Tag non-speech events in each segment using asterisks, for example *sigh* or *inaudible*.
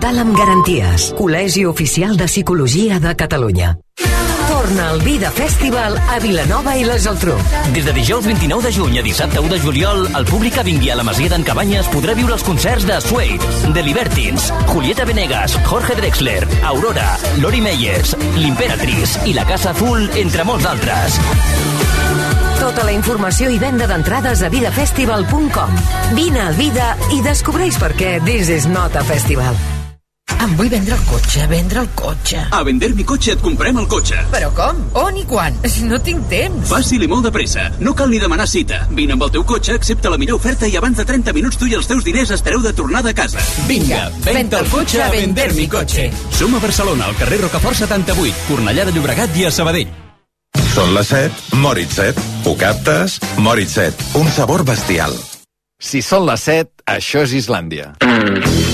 Tal amb garanties. Col·legi Oficial de Psicologia de Catalunya. Torna al Vida Festival a Vilanova i la Geltrú. Des de dijous 29 de juny a dissabte 1 de juliol, el públic que vingui a la Masia d'en Cabanyes podrà viure els concerts de Suede, The Libertines, Julieta Venegas, Jorge Drexler, Aurora, Lori Meyers, l'Imperatriz i la Casa Azul, entre molts d'altres. Tota la informació i venda d'entrades a vidafestival.com. Vine al Vida i descobreix per què This is not a festival. Em vull vendre el cotxe, vendre el cotxe. A vender mi cotxe et comprem el cotxe. Però com? On i quan? *laughs* No tinc temps. Fàcil i molt de pressa. No cal ni demanar cita. Vine amb el teu cotxe, accepta la millor oferta i abans de 30 minuts tu i els teus diners estareu de tornada a casa. Vinga, venta el cotxe a vender mi cotxe. Som a Barcelona, al carrer Rocafort 78, Cornellà de Llobregat i a Sabadell. Són les 7, Moritz 7. Ho captes? Moritz 7. Un sabor bestial. Si són les 7, això és Islàndia. A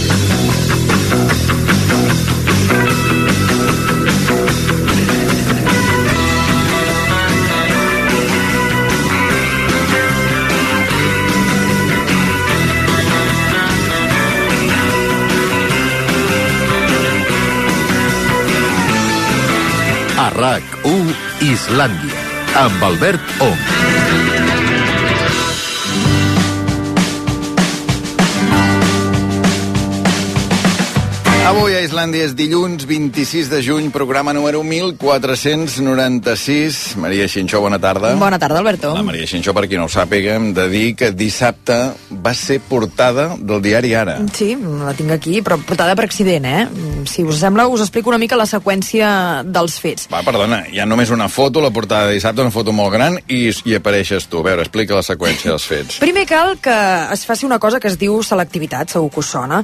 RAC1 Islàndia, amb Albert Ong. Avui a Islàndia és dilluns 26 de juny, programa número 1496. Maria Xinxó, bona tarda. Bona tarda, Alberto. La Maria Xinxó, per qui no ho sàpiga, hem de dir que dissabte va ser portada del diari Ara. Sí, la tinc aquí, però portada per accident, eh? Si us sembla, us explico una mica la seqüència dels fets. Va, perdona, hi ha només una foto, la portada de dissabte, una foto molt gran, i hi apareixes tu. A veure, explica la seqüència dels fets. *laughs* Primer cal que es faci una cosa que es diu selectivitat, segur que us sona.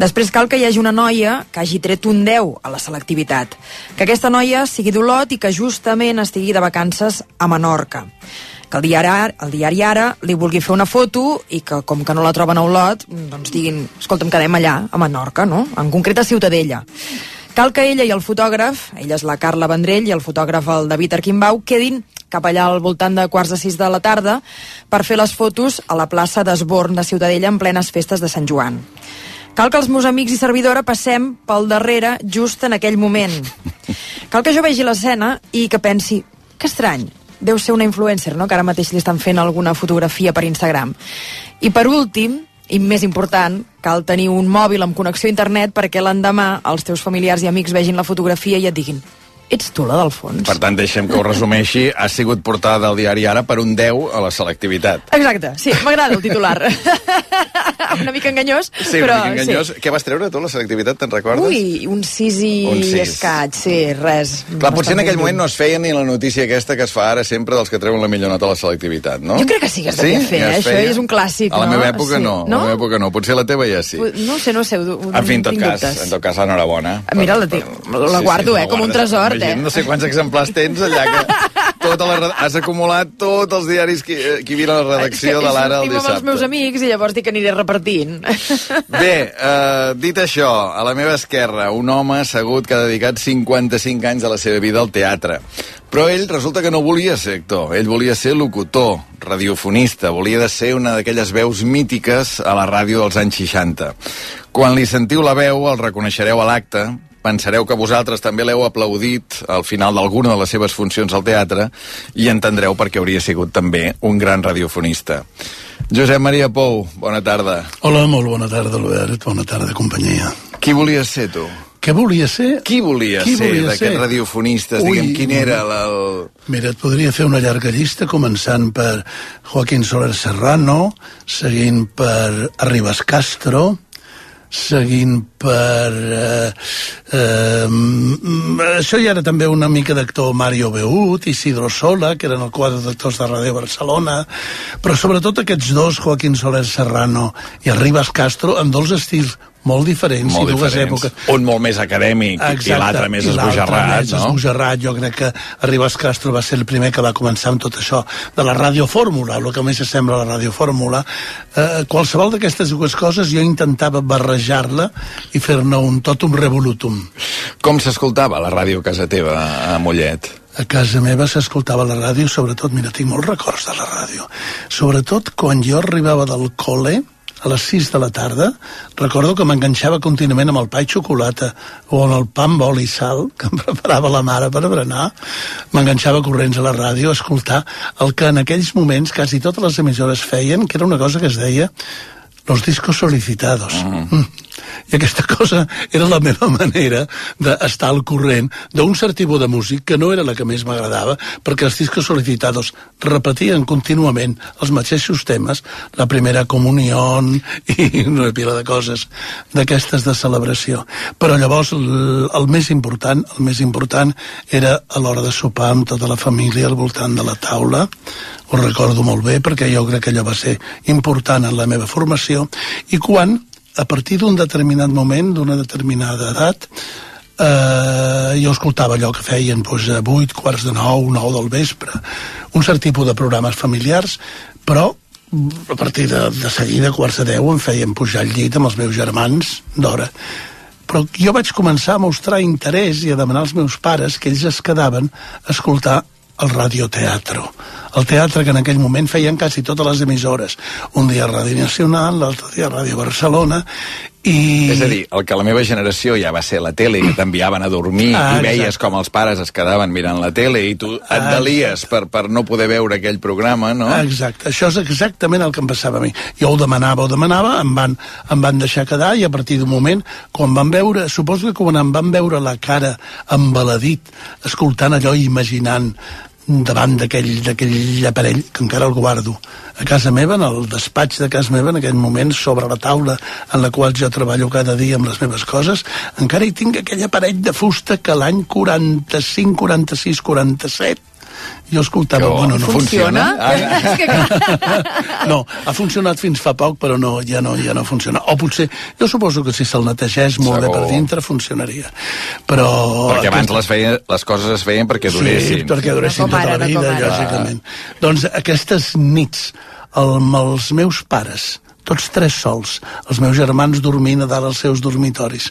Després cal que hi hagi una noia que hagi tret un 10 a la selectivitat. Que aquesta noia sigui d'Olot i que justament estigui de vacances a Menorca que el diari, el diari Ara li vulgui fer una foto i que com que no la troben a Olot doncs diguin, escolta'm, quedem allà a Menorca, no? En concret a Ciutadella cal que ella i el fotògraf ella és la Carla Vendrell i el fotògraf el David Arquimbau quedin cap allà al voltant de quarts de sis de la tarda per fer les fotos a la plaça d'Esborn de Ciutadella en plenes festes de Sant Joan Cal que els meus amics i servidora passem pel darrere just en aquell moment. Cal que jo vegi l'escena i que pensi, que estrany, deu ser una influencer, no?, que ara mateix li estan fent alguna fotografia per Instagram. I per últim, i més important, cal tenir un mòbil amb connexió a internet perquè l'endemà els teus familiars i amics vegin la fotografia i et diguin ets tu la del fons. Per tant, deixem que ho resumeixi. Ha sigut portada del diari Ara per un 10 a la selectivitat. Exacte, sí, m'agrada el titular. *laughs* una mica enganyós, sí, però... una mica enganyós. Sí. Què vas treure tu, la selectivitat, te'n recordes? Ui, un 6 i Un sis. escaig, sí, res. Clar, potser en aquell moment no es feia ni la notícia aquesta que es fa ara sempre dels que treuen la millor nota a la selectivitat, no? Jo crec que sí que es devia fer, Ja eh? això és un clàssic, A la no? meva època Sí. no, a No? la meva època no. Potser la teva ja sí. No sé, no sé, ho, ho, En fi, en tot cas, dubtes. en tot cas, enhorabona. Mira, la tinc- la guardo, eh, com un tresor, Imagina't, eh? No sé quants exemplars tens allà que tota la, has acumulat tots els diaris que, eh, que hi havia a la redacció de l'Ara el Sortim amb els meus dissabte. amics i llavors dic que aniré repartint. Bé, eh, dit això, a la meva esquerra, un home assegut que ha dedicat 55 anys de la seva vida al teatre. Però ell resulta que no volia ser actor, ell volia ser locutor, radiofonista, volia de ser una d'aquelles veus mítiques a la ràdio dels anys 60. Quan li sentiu la veu, el reconeixereu a l'acte, pensareu que vosaltres també l'heu aplaudit al final d'alguna de les seves funcions al teatre i entendreu per què hauria sigut també un gran radiofonista. Josep Maria Pou, bona tarda. Hola, molt bona tarda, Albert. Bona tarda, companyia. Qui volies ser, tu? Què volia ser? Qui volia Qui ser volia d'aquests radiofonistes? Ui, Diguem, quin era la- el... Mira, et podria fer una llarga llista, començant per Joaquín Soler Serrano, seguint per Arribas Castro, seguint per... Eh, eh, mm, això ja era també una mica d'actor Mario Beut, Isidro Sola, que eren el quadre d'actors de Ràdio Barcelona, però sobretot aquests dos, Joaquín Soler Serrano i Arribas Castro, amb dos estils molt diferents Molt i dues diferents. èpoques. Un molt més acadèmic i l'altre més esbojarrat, més no? esbojarrat. Jo crec que Arribas Castro va ser el primer que va començar amb tot això de la radiofórmula, el que més sembla la radiofórmula. Eh, qualsevol d'aquestes dues coses jo intentava barrejar-la i fer-ne un totum revolutum. Com s'escoltava la ràdio a casa teva, a Mollet? A casa meva s'escoltava la ràdio, sobretot, mira, tinc molts records de la ràdio, sobretot quan jo arribava del col·le, a les 6 de la tarda, recordo que m'enganxava contínuament amb el pa i xocolata o amb el pa amb oli i sal que em preparava la mare per berenar. M'enganxava corrents a la ràdio a escoltar el que en aquells moments quasi totes les emissores feien, que era una cosa que es deia los discos solicitados. Mm. Mm. I aquesta cosa era la meva *laughs* manera d'estar al corrent d'un cert tipus de músic que no era la que més m'agradava, perquè els discos solicitados repetien contínuament els mateixos temes, la primera comunió *laughs* i una pila de coses d'aquestes de celebració. Però llavors el més important, el més important era a l'hora de sopar amb tota la família al voltant de la taula, ho recordo molt bé perquè jo crec que allò va ser important en la meva formació i quan a partir d'un determinat moment d'una determinada edat eh, jo escoltava allò que feien doncs, a 8, quarts de 9, 9 del vespre un cert tipus de programes familiars però a partir de, de seguida, quarts de 10 em feien pujar al llit amb els meus germans d'hora però jo vaig començar a mostrar interès i a demanar als meus pares que ells es quedaven a escoltar el radioteatro. El teatre que en aquell moment feien quasi totes les emissores. Un dia Ràdio Nacional, l'altre dia Ràdio Barcelona, i... És a dir, el que la meva generació ja va ser la tele, que t'enviaven a dormir ah, i veies exacte. com els pares es quedaven mirant la tele i tu et ah, delies per, per no poder veure aquell programa, no? Exacte, això és exactament el que em passava a mi. Jo ho demanava, ho demanava, em van, em van deixar quedar i a partir d'un moment, quan van veure, suposo que quan em van veure la cara embaladit, escoltant allò i imaginant davant d'aquell aparell, que encara el guardo, a casa meva, en el despatx de casa meva, en aquell moment, sobre la taula en la qual jo treballo cada dia amb les meves coses, encara hi tinc aquell aparell de fusta que l'any 45, 46, 47 jo escoltava, que bueno, no funciona. funciona? *laughs* Ah. *laughs* no, ha funcionat fins fa poc, però no, ja no, ja no funciona. O potser, jo suposo que si se'l netegés molt Segur. bé per dintre, funcionaria. Però... Perquè abans les, feia, les coses es feien perquè duressin. Sí, perquè duressin tota la vida, lògicament. Doncs aquestes nits, amb els meus pares, tots tres sols, els meus germans dormint a dalt als seus dormitoris,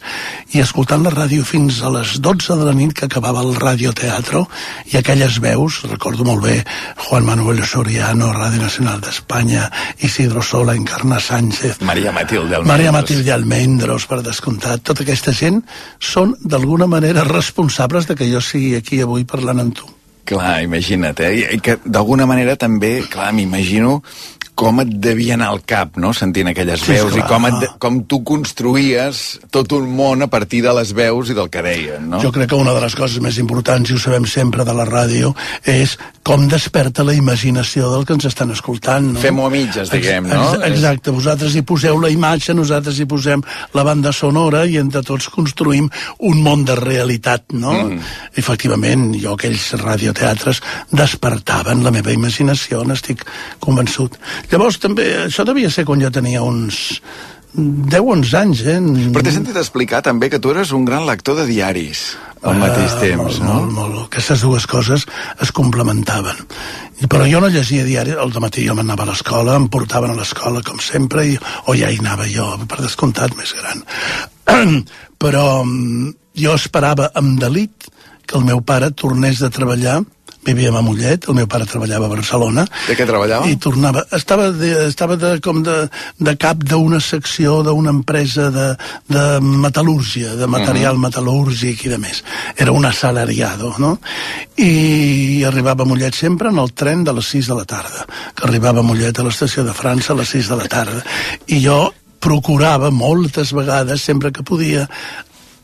i escoltant la ràdio fins a les 12 de la nit que acabava el radioteatro, i aquelles veus, recordo molt bé, Juan Manuel Soriano, Ràdio Nacional d'Espanya, Isidro Sola, Encarna Sánchez... Maria Matilde Almendros. Maria Matilde Almendros, per descomptat. Tota aquesta gent són, d'alguna manera, responsables de que jo sigui aquí avui parlant amb tu. Clar, imagina't, eh? I que d'alguna manera també, clar, m'imagino com et devia anar al cap, no?, sentint aquelles sí, veus, esclar. i com, et, com tu construïes tot un món a partir de les veus i del que deien, no? Jo crec que una de les coses més importants, i ho sabem sempre de la ràdio, és com desperta la imaginació del que ens estan escoltant, no? Fem-ho a mitges, diguem, Ex no? Exacte, vosaltres hi poseu la imatge, nosaltres hi posem la banda sonora i entre tots construïm un món de realitat, no? Mm. Efectivament, jo aquells radioteatres despertaven la meva imaginació, n'estic convençut. Llavors també, això devia ser quan jo tenia uns 10-11 anys, eh? Però t'he sentit explicar també que tu eres un gran lector de diaris al uh, mateix temps, molt, no? Molt, molt. Aquestes dues coses es complementaven. Però jo no llegia diaris, al matí jo m'anava a l'escola, em portaven a l'escola com sempre, i, o ja hi anava jo, per descomptat, més gran. *clears throat* però mm, jo esperava amb delit que el meu pare tornés de treballar vivíem a Mollet, el meu pare treballava a Barcelona. De què treballava? I tornava, estava, de, estava de, com de, de cap d'una secció d'una empresa de, de metal·lúrgia, de material uh -huh. metal·lúrgic i de més. Era un assalariado, no? I arribava a Mollet sempre en el tren de les 6 de la tarda, que arribava a Mollet a l'estació de França a les 6 de la tarda. I jo procurava moltes vegades, sempre que podia,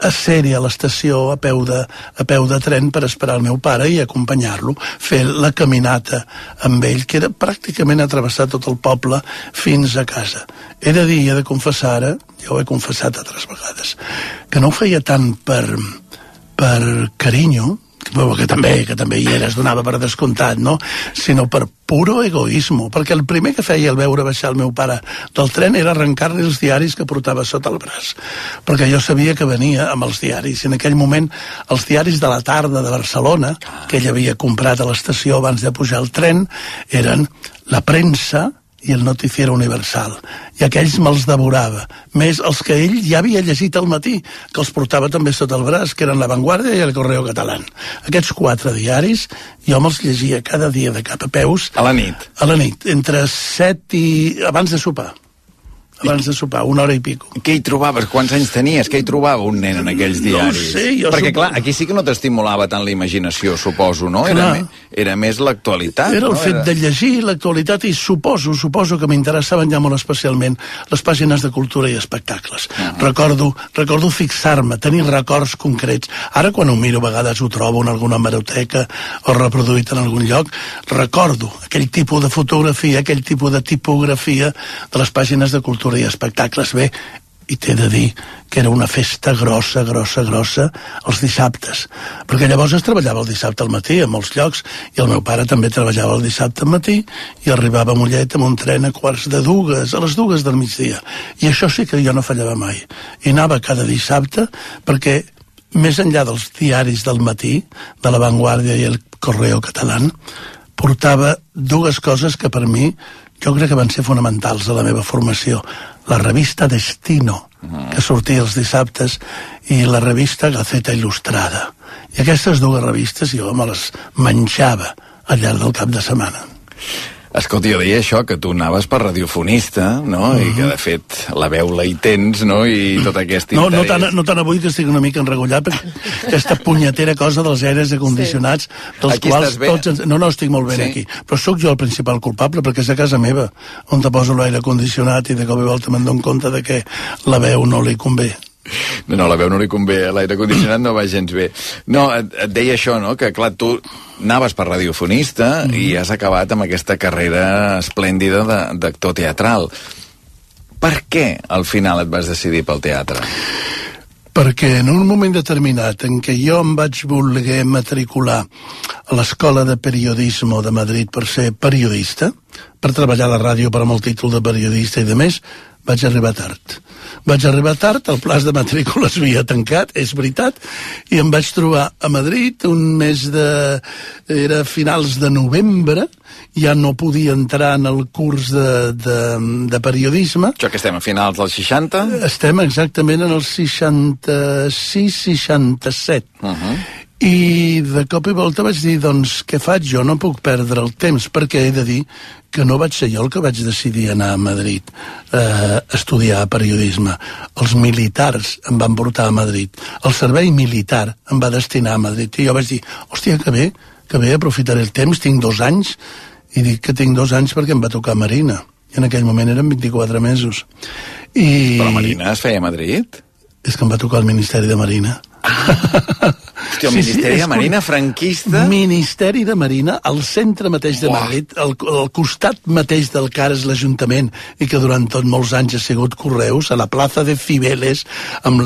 a ser-hi a l'estació a, peu de, a peu de tren per esperar el meu pare i acompanyar-lo, fer la caminata amb ell, que era pràcticament atrevessar tot el poble fins a casa. He de dir, he de confessar ara, ja ho he confessat altres vegades, que no ho feia tant per, per carinyo, que també, que també hi era, es donava per descomptat, no? sinó per puro egoismo, perquè el primer que feia el veure baixar el meu pare del tren era arrencar-li els diaris que portava sota el braç, perquè jo sabia que venia amb els diaris, i en aquell moment els diaris de la tarda de Barcelona, que ell havia comprat a l'estació abans de pujar al tren, eren la premsa, i el noticiero universal. I aquells me'ls devorava. Més els que ell ja havia llegit al matí, que els portava també sota el braç, que eren La Vanguardia i el Correo Català. Aquests quatre diaris jo me'ls llegia cada dia de cap a peus. A la nit? A la nit, entre set i... abans de sopar abans de sopar, una hora i pico. Què hi trobaves? Quants anys tenies? Què hi trobava un nen en aquells diaris? No sé, jo Perquè, suposo- clar, aquí sí que no t'estimulava tant la imaginació, suposo, no? Era, Clar. me, era més l'actualitat, Era el no? fet de llegir l'actualitat i suposo, suposo que m'interessaven ja molt especialment les pàgines de cultura i espectacles. Ah. Recordo, recordo fixar-me, tenir records concrets. Ara quan ho miro a vegades ho trobo en alguna hemeroteca o reproduït en algun lloc, recordo aquell tipus de fotografia, aquell tipus de tipografia de les pàgines de cultura i espectacles. Bé, i t'he de dir que era una festa grossa, grossa, grossa els dissabtes, perquè llavors es treballava el dissabte al matí a molts llocs i el meu pare també treballava el dissabte al matí i arribava a Mollet amb un tren a quarts de dues, a les dues del migdia i això sí que jo no fallava mai i anava cada dissabte perquè més enllà dels diaris del matí de La Vanguardia i el Correo Catalán portava dues coses que per mi jo crec que van ser fonamentals a la meva formació. La revista Destino, que sortia els dissabtes, i la revista Gaceta Il·lustrada. I aquestes dues revistes jo me les menjava al llarg del cap de setmana. Escolta, jo deia això, que tu anaves per radiofonista, no? I que, de fet, la veu la hi tens, no? I tot aquest No, no interès. tant, no tant avui que estic una mica enregullat, perquè *laughs* aquesta punyetera cosa dels aires acondicionats, dels Aquí quals tots... Ens... No, no, estic molt ben Sí? aquí. Però sóc jo el principal culpable, perquè és a casa meva, on te poso l'aire condicionat i de cop i volta me'n dono compte de que la veu no li convé. No, no, la veu no li convé, l'aire condicionat no va gens bé. No, et, et deia això, no?, que clar, tu anaves per radiofonista Mm-hmm. i has acabat amb aquesta carrera esplèndida de- d'actor teatral. Per què al final et vas decidir pel teatre? perquè en un moment determinat en què jo em vaig voler matricular a l'Escola de Periodisme de Madrid per ser periodista, per treballar a la ràdio per amb el títol de periodista i de més, vaig arribar tard. Vaig arribar tard, el plaç de matrícula es havia tancat, és veritat, i em vaig trobar a Madrid un mes de... era finals de novembre, ja no podia entrar en el curs de, de, de periodisme, Això que estem a finals dels 60? estem exactament en el 66-67. Uh -huh. I de cop i volta vaig dir, doncs, què faig? Jo no puc perdre el temps, perquè he de dir que no vaig ser jo el que vaig decidir anar a Madrid eh, a estudiar periodisme. Els militars em van portar a Madrid. El servei militar em va destinar a Madrid. I jo vaig dir, hòstia, que bé, que bé, aprofitaré el temps, tinc dos anys, i dic que tinc dos anys perquè em va tocar Marina. I en aquell moment eren 24 mesos. I... Però Marina es feia a Madrid? És que em va tocar el Ministeri de Marina. Hòstia, el Ministeri de és Marina franquista? Ministeri de Marina, al centre mateix de Uah. Madrid, al, al costat mateix del que ara és l'Ajuntament i que durant tot molts anys ha sigut Correus, a la plaça de Cibeles, amb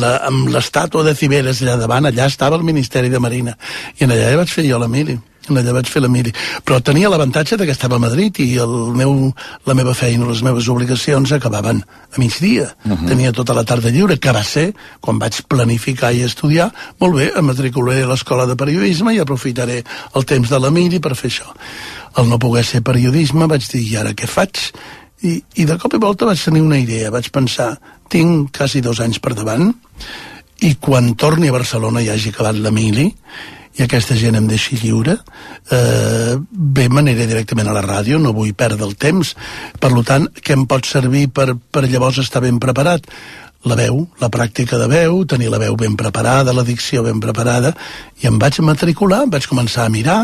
l'estàtua de Cibeles allà davant, allà estava el Ministeri de Marina. I en allà ja vaig fer jo la mili allà vaig fer la mili. Però tenia l'avantatge que estava a Madrid i el meu, la meva feina, les meves obligacions acabaven a migdia. Uh -huh. Tenia tota la tarda lliure, que va ser, quan vaig planificar i estudiar, molt bé, em matricularé a l'escola de periodisme i aprofitaré el temps de la mili per fer això. Al no poder ser periodisme vaig dir, i ara què faig? I, I de cop i volta vaig tenir una idea, vaig pensar, tinc quasi dos anys per davant, i quan torni a Barcelona i hagi acabat la mili, i aquesta gent em deixi lliure, eh, bé m'aniré directament a la ràdio, no vull perdre el temps. Per tant, què em pot servir per, per llavors estar ben preparat? La veu, la pràctica de veu, tenir la veu ben preparada, la dicció ben preparada, i em vaig matricular, em vaig començar a mirar,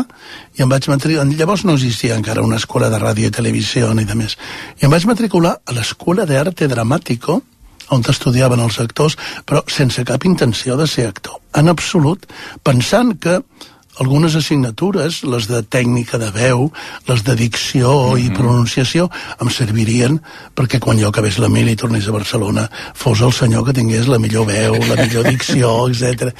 i em vaig matricular... Llavors no existia encara una escola de ràdio i televisió ni de més. I em vaig matricular a l'Escola d'Arte Dramàtico, on estudiaven els actors, però sense cap intenció de ser actor, en absolut, pensant que algunes assignatures, les de tècnica de veu, les de dicció mm -hmm. i pronunciació, em servirien perquè quan jo acabés la mil i tornés a Barcelona fos el senyor que tingués la millor veu, la millor dicció, *laughs* etc.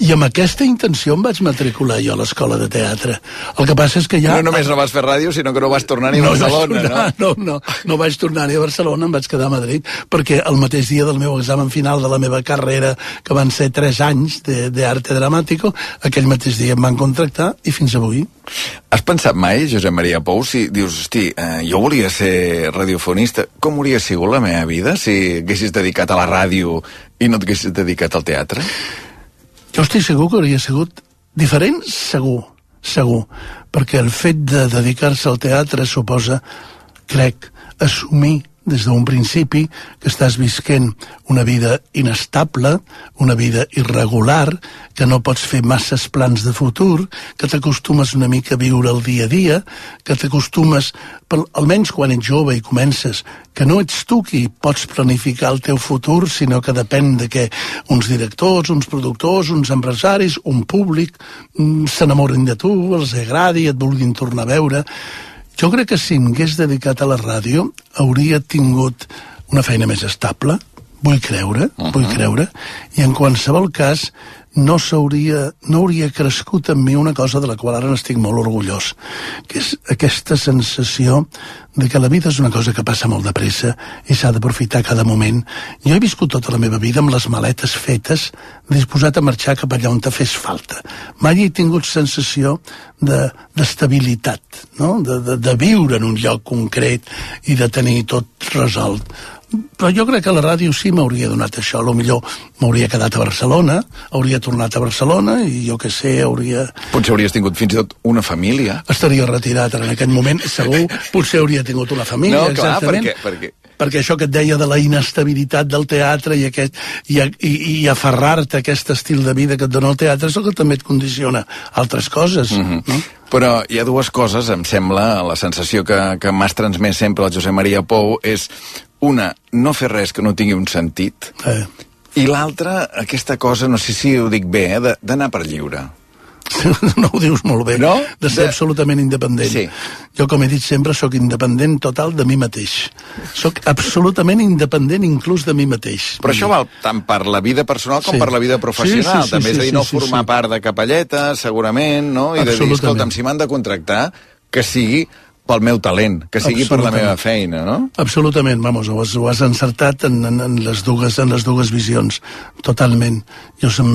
I amb aquesta intenció em vaig matricular jo a l'escola de teatre. El que passa és que ja... No només no vas fer ràdio, sinó que no vas tornar ni a no Barcelona, tornar, no? no? No, no, vaig tornar ni a Barcelona, em vaig quedar a Madrid, perquè el mateix dia del meu examen final de la meva carrera, que van ser 3 anys d'arte dramàtico, aquell mateix dia em van contractar i fins avui. Has pensat mai, Josep Maria Pou, si dius, hosti, eh, jo volia ser radiofonista, com hauria sigut la meva vida si haguessis dedicat a la ràdio i no t'haguessis dedicat al teatre? Jo estic segur que hauria sigut diferent, segur, segur, perquè el fet de dedicar-se al teatre suposa, crec, assumir des d'un principi que estàs visquent una vida inestable, una vida irregular, que no pots fer masses plans de futur, que t'acostumes una mica a viure el dia a dia, que t'acostumes, almenys quan ets jove i comences, que no ets tu qui pots planificar el teu futur, sinó que depèn de que uns directors, uns productors, uns empresaris, un públic mm, s'enamorin de tu, els agradi, et vulguin tornar a veure jo crec que si m'hagués dedicat a la ràdio hauria tingut una feina més estable, vull creure, uh -huh. vull creure, i en qualsevol cas no s'hauria no hauria crescut en mi una cosa de la qual ara n'estic molt orgullós, que és aquesta sensació de que la vida és una cosa que passa molt de pressa i s'ha d'aprofitar cada moment. Jo he viscut tota la meva vida amb les maletes fetes, disposat a marxar cap allà on te fes falta. Mai he tingut sensació d'estabilitat, de, no? de, de, de viure en un lloc concret i de tenir tot resolt però jo crec que la ràdio sí m'hauria donat això. A millor m'hauria quedat a Barcelona, hauria tornat a Barcelona i jo que sé, hauria... Potser hauries tingut fins i tot una família. Estaria retirat en aquest moment, segur. Potser hauria tingut una família, no, clar, exactament. Perquè, perquè... perquè això que et deia de la inestabilitat del teatre i, aquest, i, i, i aferrar-te a aquest estil de vida que et dona el teatre és el que també et condiciona altres coses. Mm -hmm. no? Però hi ha dues coses, em sembla, la sensació que, que m'has transmès sempre el Josep Maria Pou és una, no fer res que no tingui un sentit, eh. i l'altra, aquesta cosa, no sé si ho dic bé, eh, d'anar per lliure. *laughs* no ho dius molt bé, no? de ser de... absolutament independent. Sí. Jo, com he dit sempre, sóc independent total de mi mateix. Sóc absolutament independent inclús de mi mateix. Però això val tant per la vida personal com sí. per la vida professional. Sí, sí, sí, També sí, és a dir, no sí, formar sí. part de capelleta, segurament, no? I de dir, escolta'm, si m'han de contractar, que sigui pel meu talent, que sigui per la meva feina, no? Absolutament, vamos, ho has, ho has encertat en, en, en, les dues, en les dues visions, totalment. Jo som,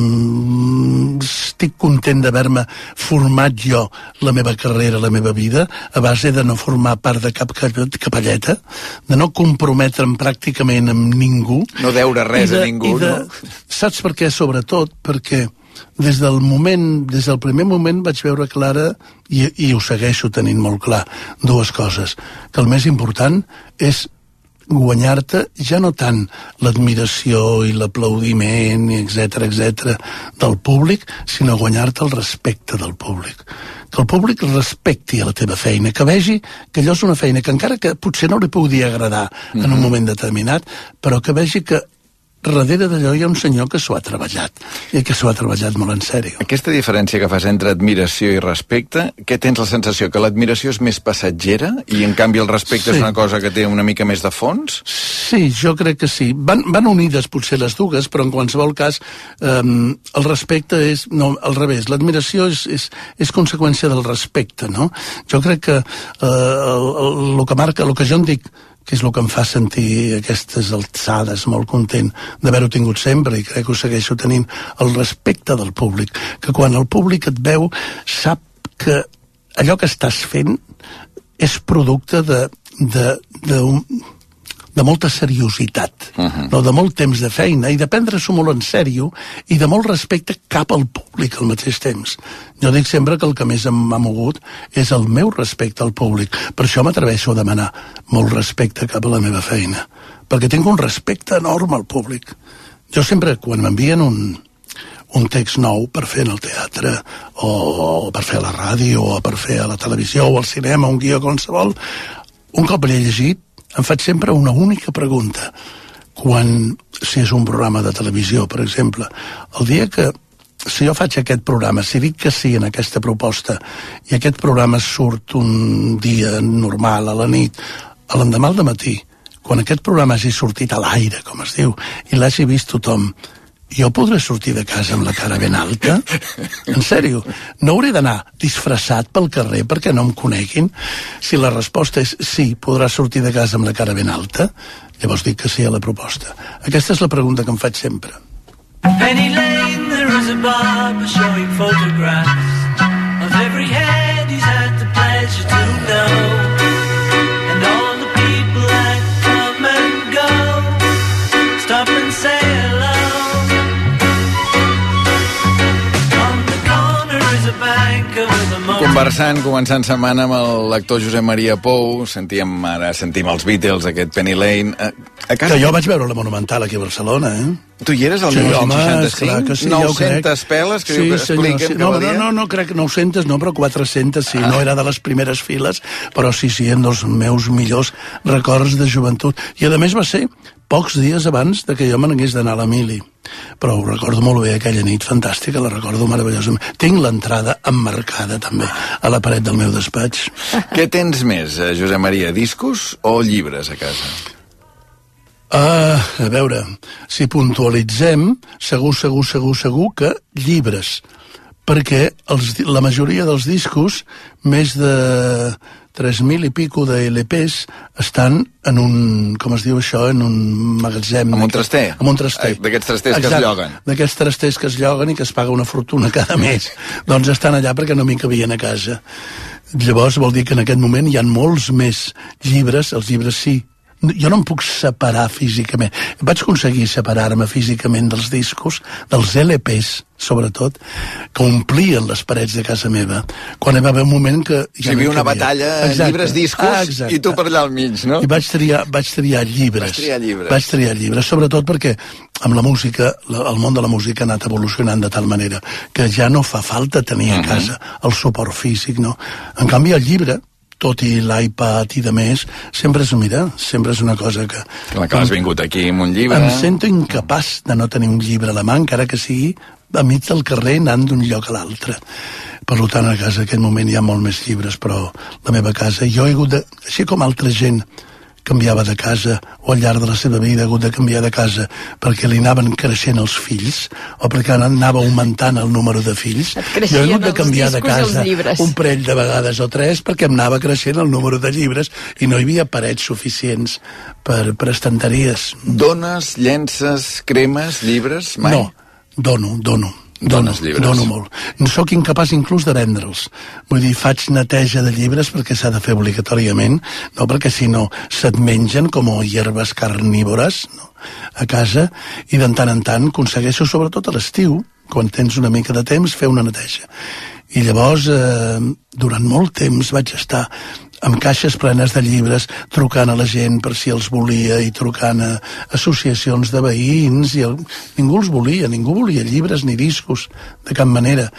estic content d'haver-me format jo la meva carrera, la meva vida, a base de no formar part de cap capelleta, de no comprometre'm pràcticament amb ningú. No deure res de, a ningú, de, no? Saps per què, sobretot? Perquè des del moment, des del primer moment vaig veure clara, i, i ho segueixo tenint molt clar, dues coses. Que el més important és guanyar-te ja no tant l'admiració i l'aplaudiment, etc etc del públic, sinó guanyar-te el respecte del públic. Que el públic respecti la teva feina, que vegi que allò és una feina que encara que potser no li pugui agradar mm -hmm. en un mhm. moment determinat, però que vegi que darrere d'allò hi ha un senyor que s'ho ha treballat i que s'ho ha treballat molt en sèrio. Aquesta diferència que fas entre admiració i respecte, què tens la sensació? Que l'admiració és més passatgera i en canvi el respecte sí. és una cosa que té una mica més de fons? Sí, jo crec que sí. Van, van unides potser les dues, però en qualsevol cas eh, el respecte és, no, al revés, l'admiració és, és, és conseqüència del respecte, no? Jo crec que eh, el, el, el que marca, el que jo en dic que és el que em fa sentir aquestes alçades molt content d'haver-ho tingut sempre i crec que ho segueixo tenint el respecte del públic que quan el públic et veu sap que allò que estàs fent és producte de, de, de un, de molta seriositat, uh -huh. no, de molt temps de feina i de prendre-s'ho molt en sèrio i de molt respecte cap al públic al mateix temps. Jo dic sempre que el que més m'ha mogut és el meu respecte al públic. Per això m'atreveixo a demanar molt respecte cap a la meva feina, perquè tinc un respecte enorme al públic. Jo sempre, quan m'envien un, un text nou per fer en el teatre o, o per fer a la ràdio o per fer a la televisió o al cinema, un guió qualsevol, un cop l'he llegit em faig sempre una única pregunta quan, si és un programa de televisió, per exemple, el dia que si jo faig aquest programa, si dic que sí en aquesta proposta i aquest programa surt un dia normal a la nit, a l'endemà al matí, quan aquest programa hagi sortit a l'aire, com es diu, i l'hagi vist tothom, jo podré sortir de casa amb la cara ben alta? En sèrio? No hauré d'anar disfressat pel carrer perquè no em coneguin? Si la resposta és sí, podràs sortir de casa amb la cara ben alta, llavors dic que sí a la proposta. Aquesta és la pregunta que em faig sempre. Penny Lane, there is a barber showing photographs Conversant, començant setmana amb el lector Josep Maria Pou, sentíem ara, sentim els Beatles, aquest Penny Lane. A, a casa... Que jo vaig veure la Monumental aquí a Barcelona, eh? Tu hi eres el Sí, 1965? home, que sí, 900 peles que sí, que expliquen sí. no, no, no, no, crec que 900 no, però 400 sí, Ah. no era de les primeres files, però sí, sí, en dels meus millors records de joventut. I a més va ser pocs dies abans de que jo me n'hagués d'anar a la mili. Però ho recordo molt bé, aquella nit fantàstica, la recordo meravellosament. Tinc l'entrada emmarcada, també, a la paret del meu despatx. *laughs* Què tens més, eh, Josep Maria, discos o llibres a casa? Uh, a veure, si puntualitzem, segur, segur, segur, segur que llibres, perquè els, la majoria dels discos, més de 3.000 i pico de LPs, estan en un, com es diu això, en un magatzem. En un traster? En un traster. Ai, d'aquests trasters que es Exacte, lloguen. D'aquests trasters que es lloguen i que es paga una fortuna cada mes. *laughs* doncs estan allà perquè no m'hi cabien a casa. Llavors vol dir que en aquest moment hi ha molts més llibres, els llibres sí, jo no em puc separar físicament. Vaig aconseguir separar-me físicament dels discos, dels LPs, sobretot, que omplien les parets de casa meva, quan hi va haver un moment que... Ja hi havia una batalla, Exacte. llibres-discos, Ah, exacte. i tu per allà al mig, no? I vaig triar, vaig triar llibres. Vas triar llibres. Vaig triar llibres, sobretot perquè amb la música, el món de la música ha anat evolucionant de tal manera que ja no fa falta tenir a Mhm. casa el suport físic, no? En canvi, el llibre, tot i l'iPad i de més, sempre és, mira, sempre és una cosa que... Clar que has vingut aquí amb un llibre. Em sento incapaç de no tenir un llibre a la mà, encara que sigui a mig del carrer anant d'un lloc a l'altre. Per tant, a casa en aquest moment hi ha molt més llibres, però la meva casa, jo he hagut de, així com altra gent canviava de casa o al llarg de la seva vida ha hagut de canviar de casa perquè li anaven creixent els fills o perquè anava augmentant el número de fills jo he hagut de canviar de casa un parell de vegades o tres perquè em anava creixent el número de llibres i no hi havia parets suficients per, per estanteries Dones, llences, cremes, llibres, mai? no, dono, dono. Dones dono, llibres. Dono molt. Sóc incapaç inclús de vendre'ls. Vull dir, faig neteja de llibres perquè s'ha de fer obligatoriament, no perquè si no se't mengen com hierbes carnívores no? a casa i de tant en tant aconsegueixo, sobretot a l'estiu, quan tens una mica de temps, fer una neteja. I llavors, eh, durant molt temps vaig estar amb caixes plenes de llibres, trucant a la gent per si els volia i trucant a associacions de veïns i el... ningú els volia, ningú volia llibres ni discos de cap manera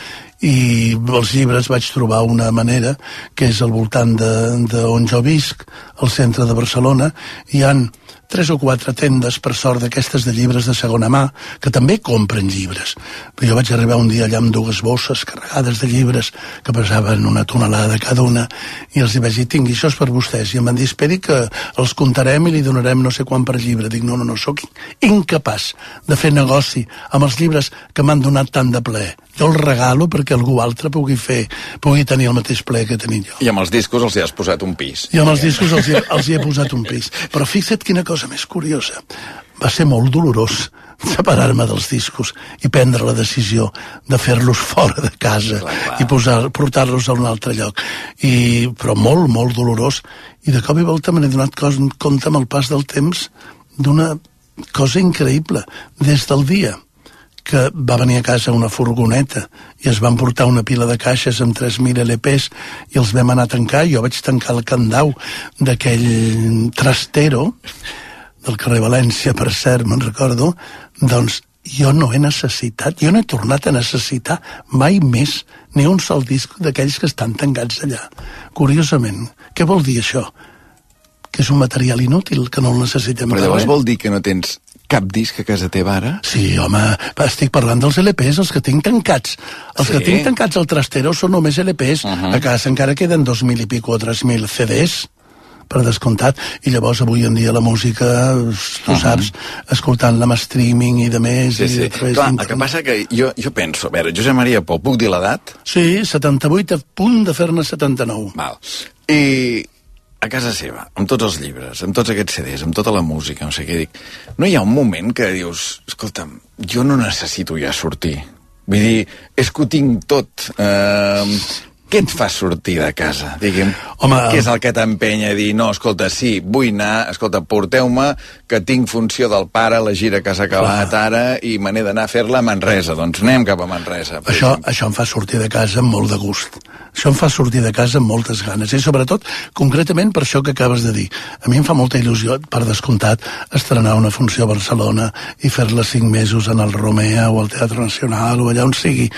i els llibres vaig trobar una manera que és al voltant de, de on jo visc, al centre de Barcelona hi han tres o quatre tendes, per sort, d'aquestes de llibres de segona mà, que també compren llibres. Però jo vaig arribar un dia allà amb dues bosses carregades de llibres que pesaven una tonelada cada una i els vaig dir, tingui, això és per vostès. I em van dir, esperi que els comptarem i li donarem no sé quan per llibre. Dic, no, no, no, sóc incapaç de fer negoci amb els llibres que m'han donat tant de ple. Jo els regalo perquè algú altre pugui fer, pugui tenir el mateix ple que he tenit jo. I amb els discos els hi has posat un pis. I amb els discos els hi, els hi he posat un pis. Però fixa't quina cosa més curiosa. Va ser molt dolorós separar-me dels discos i prendre la decisió de fer-los fora de casa Clar, clar. i posar portar-los a un altre lloc. I, però molt, molt dolorós. I de cop i volta me n'he donat compte amb el pas del temps d'una cosa increïble. Des del dia que va venir a casa una furgoneta i es van portar una pila de caixes amb 3.000 LPs i els vam anar a tancar. Jo vaig tancar el candau d'aquell trastero del carrer València, per cert, me'n recordo, doncs jo no he necessitat, jo no he tornat a necessitar mai més ni un sol disc d'aquells que estan tancats allà. Curiosament, què vol dir això? Que és un material inútil, que no el necessitem Però per llavors vol dir que no tens cap disc a casa teva ara? Sí, home, estic parlant dels LPs, els que tinc tancats. Els Sí? que tinc tancats al trastero són només LPs. Uh -huh. A casa encara queden 2.000 i pico o 3.000 CDs per descomptat, i llavors avui en dia la música, tu uh -huh. saps, escoltant-la amb streaming i de més... Sí, i sí. través Clar, el que passa que jo, jo penso, a veure, Josep Maria Pou, puc dir l'edat? Sí, 78 a punt de fer-ne 79. Val. I a casa seva, amb tots els llibres, amb tots aquests CDs, amb tota la música, no sé què dic, no hi ha un moment que dius, escolta'm, jo no necessito ja sortir. Vull dir, és que ho tinc tot. Eh, què et fa sortir de casa? Digui'm, Home, què és el que t'empenya a dir, no, escolta, sí, vull anar, escolta, porteu-me, que tinc funció del pare, la gira que s'ha acabat ara, i me n'he d'anar a fer-la a Manresa. Doncs anem cap a Manresa. Això, exemple. això em fa sortir de casa amb molt de gust. Això em fa sortir de casa amb moltes ganes. I sobretot, concretament, per això que acabes de dir. A mi em fa molta il·lusió, per descomptat, estrenar una funció a Barcelona i fer-la cinc mesos en el Romea o al Teatre Nacional o allà on sigui.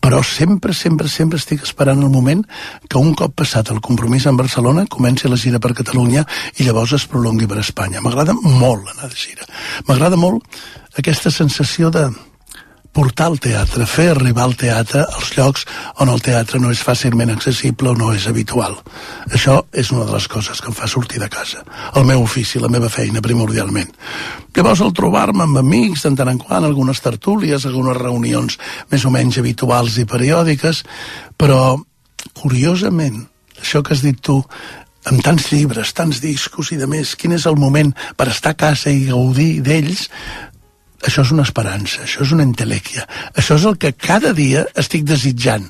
Però sempre, sempre, sempre estic esperant el moment que un cop passat el compromís en Barcelona comenci la gira per Catalunya i llavors es prolongui per Espanya. M'agrada molt anar de gira. M'agrada molt aquesta sensació de portar el teatre, fer arribar el teatre als llocs on el teatre no és fàcilment accessible o no és habitual. Això és una de les coses que em fa sortir de casa. El meu ofici, la meva feina, primordialment. Llavors, el trobar-me amb amics, tant en quant, algunes tertúlies, algunes reunions més o menys habituals i periòdiques, però, curiosament, això que has dit tu, amb tants llibres, tants discos i de més, quin és el moment per estar a casa i gaudir d'ells, això és una esperança, això és una entelèquia. Això és el que cada dia estic desitjant.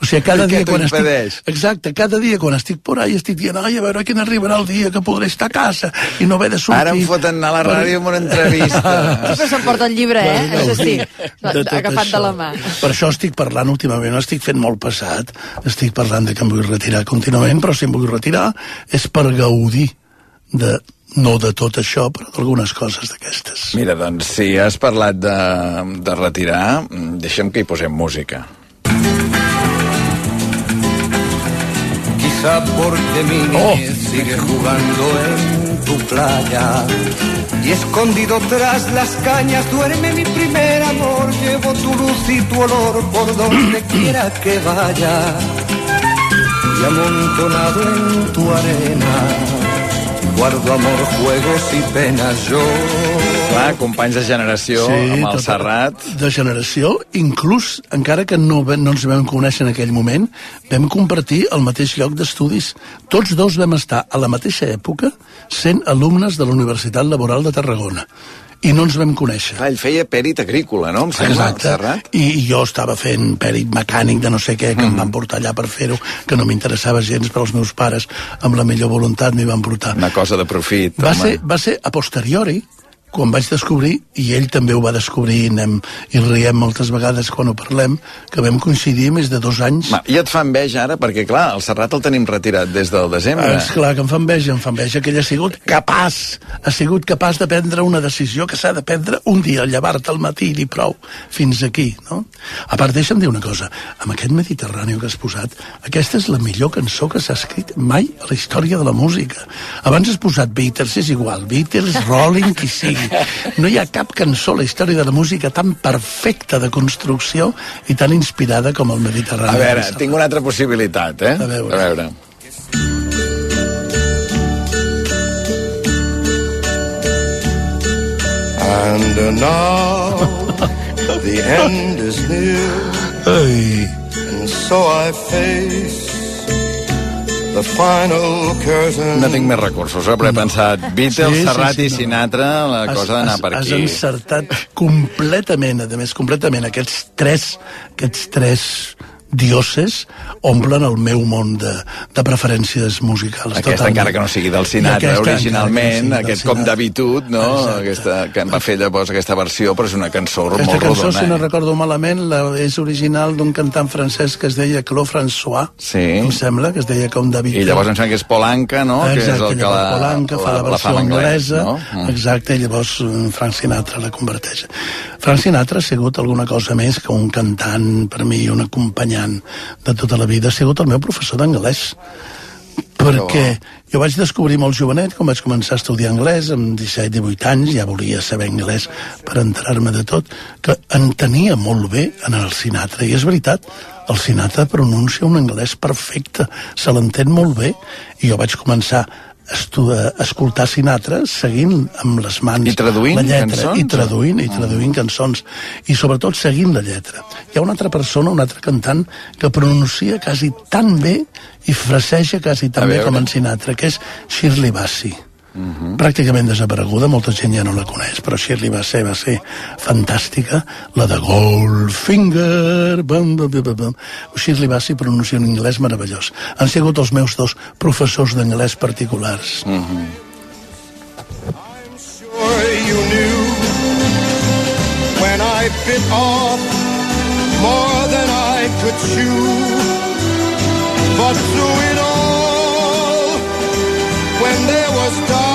O sigui, cada dia quan impedeix? estic... Exacte, cada dia quan estic por ahí estic dient, ai, a veure quin arribarà el dia que podré estar a casa i no haver de sortir. Ara em foten anar a la Per- ràdio amb una entrevista. *laughs* Sempre s'emporta el llibre, eh? Per Això sí, de tot agafat això. de la mà. Per això estic parlant últimament, no estic fent molt passat, estic parlant de que em vull retirar contínuament, però si em vull retirar és per gaudir de, no de tot això, però d'algunes coses d'aquestes. Mira, doncs, si has parlat de, de retirar, deixem que hi posem música. Quizá porque mi niñez sigue jugando en tu playa. Y escondido tras las cañas duerme mi primer amor. Llevo tu luz y tu olor por donde *clears throat* quiera que vaya. Y amontonado en tu arena, guardo amor, juegos y penas yo. Clar, companys de generació amb el tota- Serrat. De generació, inclús, encara que no, no ens vam conèixer en aquell moment, vam compartir el mateix lloc d'estudis. Tots dos vam estar a la mateixa època sent alumnes de la Universitat Laboral de Tarragona. I no ens vam conèixer. Clar, ell feia pèrit agrícola, no? Em sembla. I, I jo estava fent pèrit mecànic de no sé què, que Mm. em van portar allà per fer-ho, que no m'interessava gens, però els meus pares, amb la millor voluntat, m'hi van portar. Una cosa de profit. Va home. ser, va ser a posteriori, quan vaig descobrir, i ell també ho va descobrir, i, anem, i riem moltes vegades quan ho parlem, que vam coincidir més de dos anys. Ma, I et fa enveja ara, perquè clar, el Serrat el tenim retirat des del desembre. És clar que em fa enveja, em fa enveja que ell ha sigut capaç, ha sigut capaç de prendre una decisió que s'ha de prendre un dia, llevar-te al matí i dir prou, fins aquí, no? A part, deixa'm dir una cosa, amb aquest Mediterrani que has posat, aquesta és la millor cançó que s'ha escrit mai a la història de la música. Abans has posat Beatles, és igual, Beatles, Rolling, qui sigui. *laughs* No hi ha cap cançó a la història de la música tan perfecta de construcció i tan inspirada com el Mediterrani. A veure, tinc una altra possibilitat, eh? A veure. A veure. And now the end is near, Ai. and so I face. No tinc més recursos, eh? però he pensat Beatles, Sí, sí, Serrat sí, i no. Sinatra, la Has- cosa d'anar has- per Has aquí. encertat completament, a més, completament. Aquests tres, aquests tres dioses omplen el meu món de, de preferències musicals. Aquesta, totalment. encara que no sigui del Sinatra, aquesta, originalment, no aquest com d'habitud, no? Exacte. Aquesta, que em va fer llavors aquesta versió, però és una cançó Aquesta molt cançó, rodona. si no eh? recordo malament, la, és original d'un cantant francès que es deia Claude François, Sí. em sembla, que es deia com David. I llavors em sembla que és Polanca, no? que és Exacte, el que la, Polanca fa la, la, versió fa en anglès, anglesa, no? Mm. exacte, i llavors eh, Frank Sinatra la converteix. Frank Sinatra ha sigut alguna cosa més que un cantant, per mi, un acompanyant de tota la vida, ha sigut el meu professor d'anglès. Perquè jo vaig descobrir molt jovenet, quan vaig començar a estudiar anglès, amb 17-18 anys, ja volia saber anglès per enterar-me de tot, que entenia molt bé en el Sinatra, i és veritat, el Sinatra pronuncia un anglès perfecte, se l'entén molt bé, i jo vaig començar escoltar Sinatra seguint amb les mans I traduint la lletra, cançons? i traduint, i traduint cançons i sobretot seguint la lletra. Hi ha una altra persona, un altre cantant que pronuncia quasi tan bé i fraseja quasi tan bé com en Sinatra que és Shirley Bassey pràcticament desapareguda, molta gent ja no la coneix, però Shirley Bassey va ser fantàstica, la de Goldfinger, bam, bam, bam, bam. Shirley Bassey pronuncia un anglès meravellós. Han sigut els meus dos professors d'anglès particulars. Uh -huh. I'm sure you knew when I bit off more than I could chew but through it all when there was dark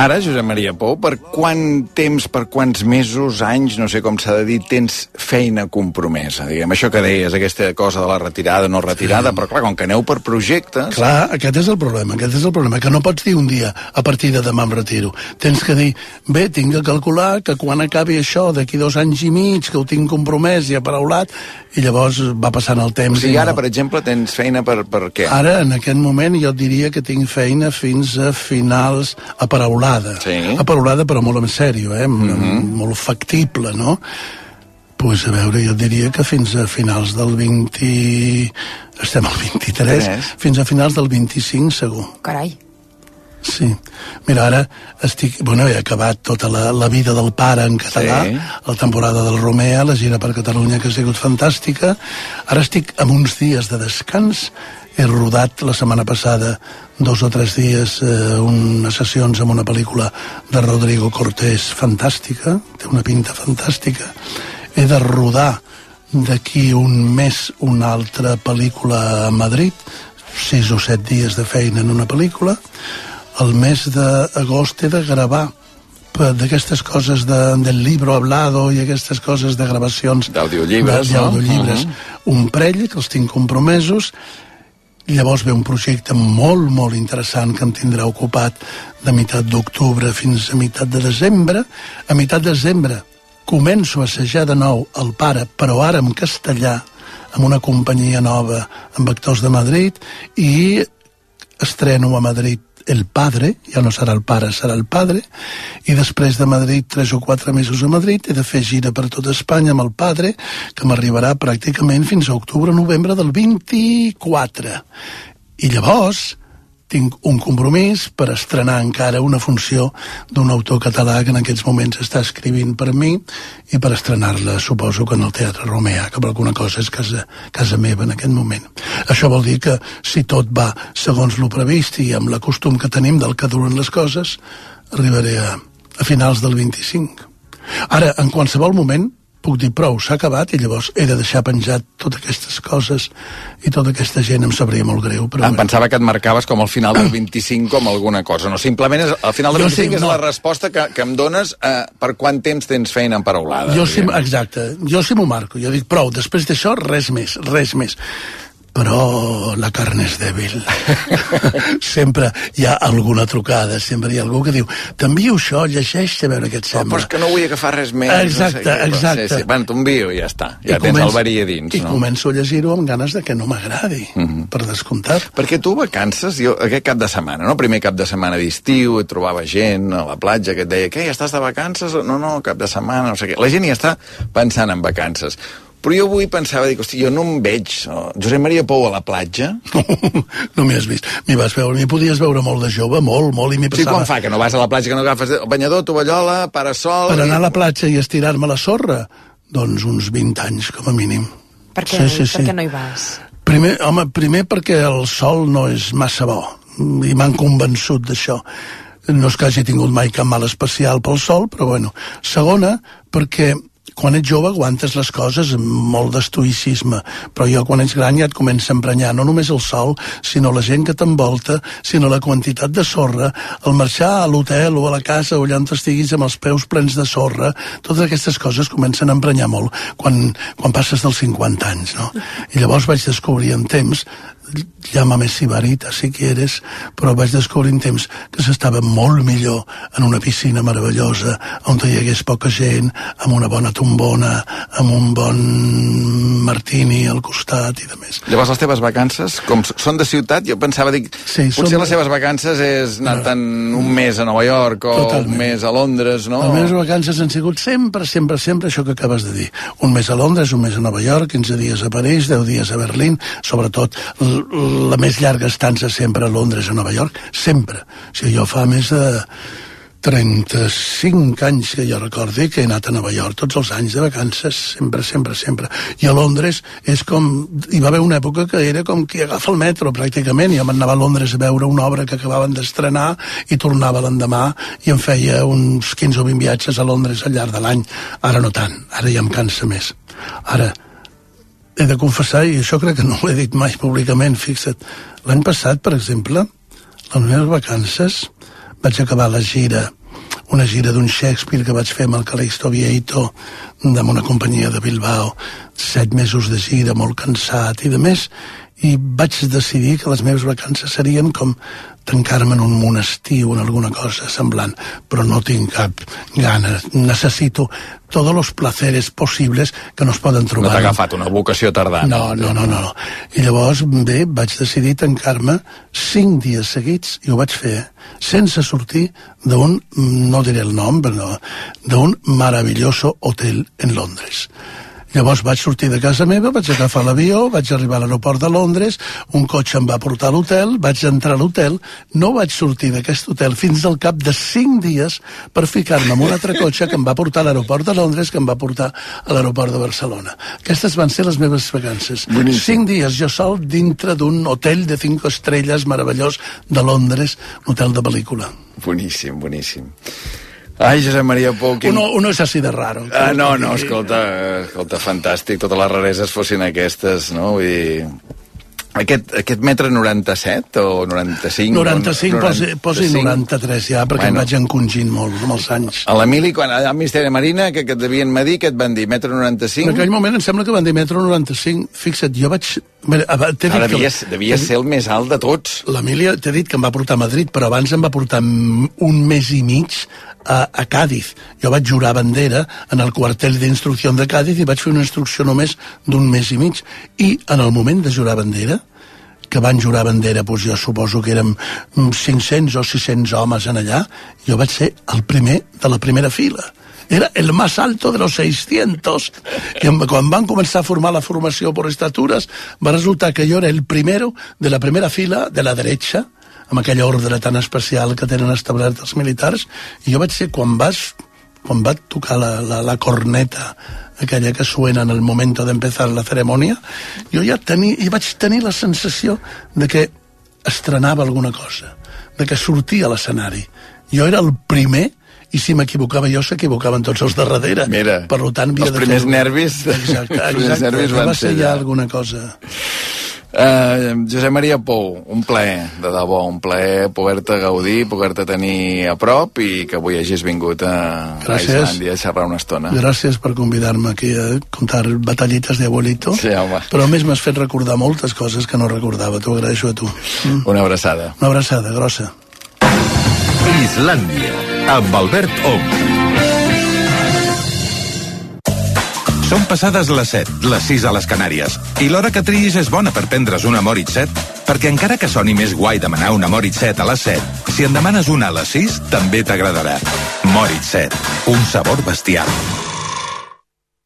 Ara, Josep Maria Pou, per quant temps, per quants mesos, anys, no sé com s'ha de dir, tens feina compromesa? Diguem, això que deies, aquesta cosa de la retirada, no retirada, sí. però clar, com que aneu per projectes... Clar, aquest és el problema, aquest és el problema, que no pots dir un dia, a partir de demà em retiro. Tens que dir, bé, tinc que calcular que quan acabi això, d'aquí dos anys i mig, que ho tinc compromès i aparaulat, i llavors va passant el temps... O sigui, ara, no... per exemple, tens feina per, per què? Ara, en aquest moment, jo diria que tinc feina fins a finals aparaulats apalaulada. Sí. Apalaulada, però molt en sèrio, eh? Mm -hmm. Molt factible, no? pues a veure, jo diria que fins a finals del 20... Estem al 23, 3. fins a finals del 25 segur. Carai. Sí. Mira, ara estic... Bueno, he acabat tota la, la vida del pare en català, sí. la temporada del Romea, la gira per Catalunya, que ha sigut fantàstica. Ara estic amb uns dies de descans he rodat la setmana passada dos o tres dies eh, unes sessions amb una pel·lícula de Rodrigo Cortés fantàstica, té una pinta fantàstica. He de rodar d'aquí un mes una altra pel·lícula a Madrid, sis o set dies de feina en una pel·lícula. El mes d'agost he de gravar d'aquestes coses de, del libro hablado i aquestes coses de gravacions d'audiollibres, no? uh -huh. un parell que els tinc compromesos Llavors ve un projecte molt, molt interessant que em tindrà ocupat de meitat d'octubre fins a meitat de desembre. A meitat de desembre començo a assajar de nou el pare, però ara en castellà, amb una companyia nova amb actors de Madrid, i estreno a Madrid el padre, ja no serà el pare, serà el padre, i després de Madrid, tres o quatre mesos a Madrid, he de fer gira per tot Espanya amb el padre, que m'arribarà pràcticament fins a octubre-novembre del 24. I llavors, tinc un compromís per estrenar encara una funció d'un autor català que en aquests moments està escrivint per mi i per estrenar-la, suposo que en el Teatre Romea, que per alguna cosa és casa, casa meva en aquest moment. Això vol dir que si tot va segons lo previst i amb la costum que tenim del que duren les coses, arribaré a, a finals del 25. Ara, en qualsevol moment, puc dir prou, s'ha acabat i llavors he de deixar penjat totes aquestes coses i tota aquesta gent em sabria molt greu. Però em pensava que et marcaves com al final del *clears throat* 25 com alguna cosa, no? Simplement és, al final del jo 25 sí, és no. la resposta que, que em dones eh, per quant temps tens feina en paraulada. Jo sí, exacte, jo sí m'ho marco, jo dic prou, després d'això res més, res més però la carn és dèbil. *laughs* sempre hi ha alguna trucada, sempre hi ha algú que diu t'envio això, llegeix a veure què et sembla. Oh, però és que no vull agafar res més. Exacte, no sé exacte. Sí, sí. Bueno, t'envio i ja està. Ja I tens començo, el verí a dins, I no? començo a llegir-ho amb ganes de que no m'agradi, mm -hmm. per descomptat. Perquè tu vacances, jo, aquest cap de setmana, no? Primer cap de setmana d'estiu, et trobava gent a la platja que et deia, què, ja estàs de vacances? No, no, cap de setmana, no sé què. La gent ja està pensant en vacances però jo avui pensava, dic, hosti, jo no em veig. No? Josep Maria Pou a la platja? No, *laughs* no m'hi has vist. M'hi vas veure, m'hi podies veure molt de jove, molt, molt, i m'hi passava... Sí, quan fa, que no vas a la platja, que no agafes el banyador, tovallola, parasol... Per anar a la platja i estirar-me la sorra? Doncs uns 20 anys, com a mínim. Per què, sí, sí, sí. per què no hi vas? Primer, home, primer perquè el sol no és massa bo, i m'han convençut d'això no és que hagi tingut mai cap mal especial pel sol, però bueno. Segona, perquè quan ets jove aguantes les coses amb molt d'estoïcisme, però jo quan ets gran ja et comença a emprenyar no només el sol, sinó la gent que t'envolta, sinó la quantitat de sorra, el marxar a l'hotel o a la casa o allà on estiguis amb els peus plens de sorra, totes aquestes coses comencen a emprenyar molt quan, quan passes dels 50 anys, no? I llavors vaig descobrir en temps llámame sibarita si quieres, però vaig descobrir en temps que s'estava molt millor en una piscina meravellosa, on hi hagués poca gent, amb una bona tombona, amb un bon martini al costat i de més. Llavors les teves vacances, com són de ciutat, jo pensava, dic, sí, potser són... les seves vacances és anar no. tant un mes a Nova York o Totalment. un mes a Londres, no? Les meves vacances han sigut sempre, sempre, sempre això que acabes de dir. Un mes a Londres, un mes a Nova York, 15 dies a París, 10 dies a Berlín, sobretot la més llarga estança sempre a Londres, a Nova York, sempre. O sigui, jo fa més de 35 anys que jo recordi que he anat a Nova York tots els anys de vacances, sempre, sempre, sempre. I a Londres és com... Hi va haver una època que era com qui agafa el metro, pràcticament. Jo m'anava a Londres a veure una obra que acabaven d'estrenar i tornava l'endemà i em feia uns 15 o 20 viatges a Londres al llarg de l'any. Ara no tant, ara ja em cansa més. Ara, he de confessar, i això crec que no ho he dit mai públicament, fixa't, l'any passat, per exemple, les meves vacances vaig acabar la gira una gira d'un Shakespeare que vaig fer amb el Calixto Vieito amb una companyia de Bilbao set mesos de gira, molt cansat i de més i vaig decidir que les meves vacances serien com tancar-me en un monestir o en alguna cosa semblant, però no tinc cap gana. Necessito tots els placeres possibles que no es poden trobar. No t'ha agafat una vocació tardana. No, no, no, no. I llavors, bé, vaig decidir tancar-me cinc dies seguits, i ho vaig fer, sense sortir d'un, no diré el nom, però d'un maravilloso hotel en Londres Llavors vaig sortir de casa meva, vaig agafar l'avió, vaig arribar a l'aeroport de Londres, un cotxe em va portar a l'hotel, vaig entrar a l'hotel, no vaig sortir d'aquest hotel fins al cap de cinc dies per ficar-me en un altre cotxe que em va portar a l'aeroport de Londres, que em va portar a l'aeroport de Barcelona. Aquestes van ser les meves vacances. Boníssim. Cinc dies jo sol dintre d'un hotel de cinc estrelles meravellós de Londres, un hotel de pel·lícula. Boníssim, boníssim. Ai, Josep Maria Pou... Quin... Uno, uno és així de raro. Ah, no, no, escolta, escolta, fantàstic, totes les rareses fossin aquestes, no? Vull dir... Aquest, aquest metre 97 o 95? 95, o, posi, posi 93 ja, perquè bueno. em vaig encongint molt els anys. A l'Emili, quan al Ministeri Marina, que, que et devien medir, que et van dir metre 95? En aquell moment em sembla que van dir metre 95. Fixa't, jo vaig... Ara, devia, que, devia ser el més alt de tots. L'Emília t'he dit que em va portar a Madrid, però abans em va portar un mes i mig a, a Càdiz. Jo vaig jurar bandera en el quartel d'instrucció de Càdiz i vaig fer una instrucció només d'un mes i mig. I en el moment de jurar bandera, que van jurar bandera, doncs jo suposo que érem 500 o 600 homes en allà, jo vaig ser el primer de la primera fila era el más alto de los 600. I quan van començar a formar la formació per estatures, va resultar que jo era el primero de la primera fila de la dreta, amb aquella ordre tan especial que tenen establert els militars, i jo vaig ser, quan vas quan va tocar la, la, la corneta aquella que suena en el moment d'empezar la cerimònia, jo ja tenia, i vaig tenir la sensació de que estrenava alguna cosa, de que sortia a l'escenari. Jo era el primer i si m'equivocava jo s'equivocaven tots els de darrere. Mira, per tant, els primers fer... nervis, exacte, exacte, els primers nervis van ser ja alguna cosa. Uh, Josep Maria Pou, un plaer, de debò, un plaer poder-te gaudir, poder-te tenir a prop i que avui hagis vingut a, Gràcies. a Islàndia a xerrar una estona. Gràcies per convidar-me aquí a contar batallites de abuelito. Sí, home. Però a més m'has fet recordar moltes coses que no recordava. T'ho agraeixo a tu. Mm? Una abraçada. Una abraçada, grossa. Islàndia, amb Albert Ong. Són passades les 7, les 6 a les Canàries, i l'hora que triïs és bona per prendre's una Moritz 7, perquè encara que soni més guai demanar una Moritz 7 a les 7, si en demanes una a les 6, també t'agradarà. Moritz 7, un sabor bestial.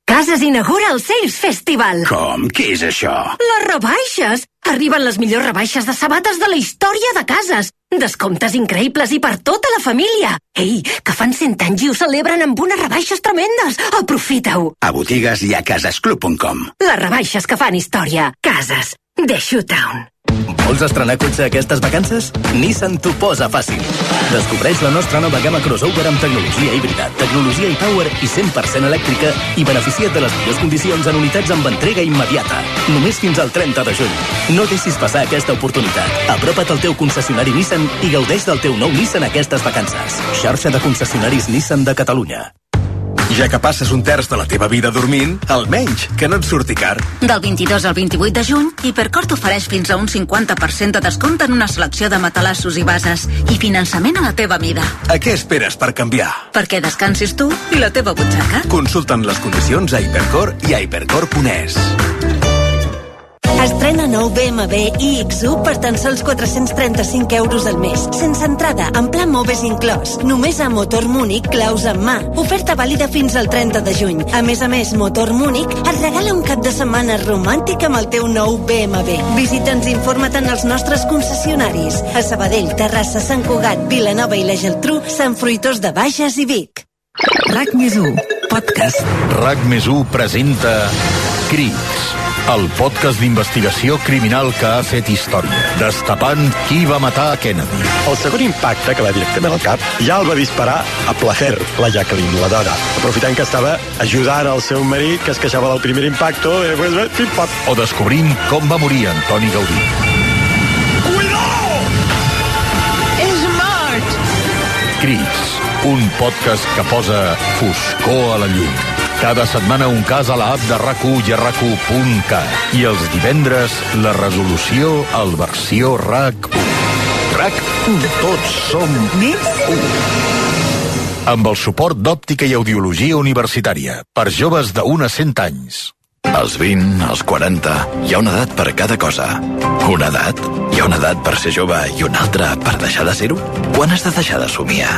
Cases inaugura el Sales Festival. Com? Què és això? Les rebaixes! Arriben les millors rebaixes de sabates de la història de cases. Descomptes increïbles i per tota la família. Ei, que fan cent anys i ho celebren amb unes rebaixes tremendes. Aprofita-ho. A botigues i a casesclub.com. Les rebaixes que fan història. Cases. The Showtown. Vols estrenar cotxe aquestes vacances? Nissan t'ho posa fàcil. Descobreix la nostra nova gamma crossover amb tecnologia híbrida, tecnologia i power i 100% elèctrica i beneficia't de les millors condicions en unitats amb entrega immediata. Només fins al 30 de juny. No deixis passar aquesta oportunitat. Apropa't al teu concessionari Nissan i gaudeix del teu nou Nissan aquestes vacances. Xarxa de concessionaris Nissan de Catalunya. Ja que passes un terç de la teva vida dormint, almenys que no et surti car. Del 22 al 28 de juny, Hipercor t'ofereix fins a un 50% de descompte en una selecció de matalassos i bases i finançament a la teva mida. A què esperes per canviar? Perquè descansis tu i la teva butxaca. Consulta'n les condicions a Hipercor i a hipercor.es. Estrena nou BMW iX1 per tan sols 435 euros al mes, sense entrada, en pla Moves inclòs. Només a Motor Múnich, claus en mà. Oferta vàlida fins al 30 de juny. A més a més, Motor Múnich et regala un cap de setmana romàntic amb el teu nou BMW. Visita'ns i informa't en els nostres concessionaris. A Sabadell, Terrassa, Sant Cugat, Vilanova i la Geltrú, Sant Fruitós de Bages i Vic. RAC més 1, podcast. RAC més 1 presenta Crits, el podcast d'investigació criminal que ha fet història, destapant qui va matar a Kennedy. El segon impacte que va directament al cap ja el va disparar a placer, la Jacqueline, la dona, aprofitant que estava ajudant al seu marit que es queixava del primer impacto, i pues, pim, pam. O descobrint com va morir Antoni Gaudí. És mort! Crits, un podcast que posa foscor a la llum. Cada setmana un cas a l'app de rac i a rac I els divendres, la resolució al versió RAC1. RAC1. Tots som més 1. Amb el suport d'òptica i audiologia universitària per joves de 1 a 100 anys. Als 20, als 40, hi ha una edat per cada cosa. Una edat? Hi ha una edat per ser jove i una altra per deixar de ser-ho? Quan has de deixar de somiar?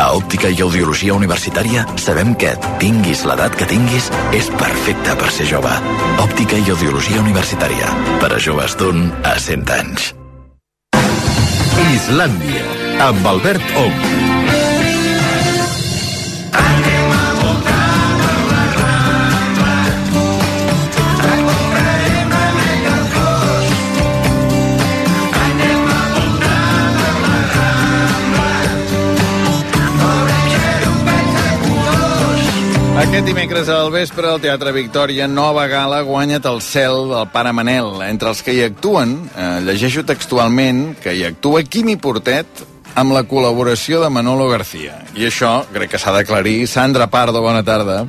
A Òptica i Audiologia Universitària sabem que, tinguis l'edat que tinguis, és perfecte per ser jove. Òptica i Audiologia Universitària. Per a joves d'un a 100 anys. Islàndia, amb Albert Ong. Aquest dimecres al vespre al Teatre Victòria, nova gala guanya't el cel del Pare Manel. Entre els que hi actuen, eh, llegeixo textualment que hi actua Quimi Portet amb la col·laboració de Manolo García. I això crec que s'ha d'aclarir. Sandra Pardo, bona tarda.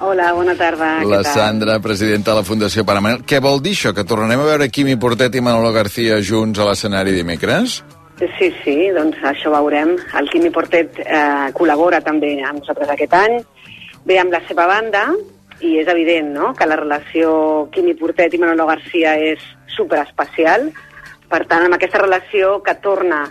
Hola, bona tarda. La què tal? Sandra, presidenta de la Fundació Pare Manel. Què vol dir això, que tornarem a veure Quimi Portet i Manolo García junts a l'escenari dimecres? Sí, sí, doncs això veurem. El Quimi Portet eh, col·labora també amb nosaltres aquest any, ve amb la seva banda, i és evident no? que la relació Quimi Portet i Manolo Garcia és superespecial. Per tant, amb aquesta relació que torna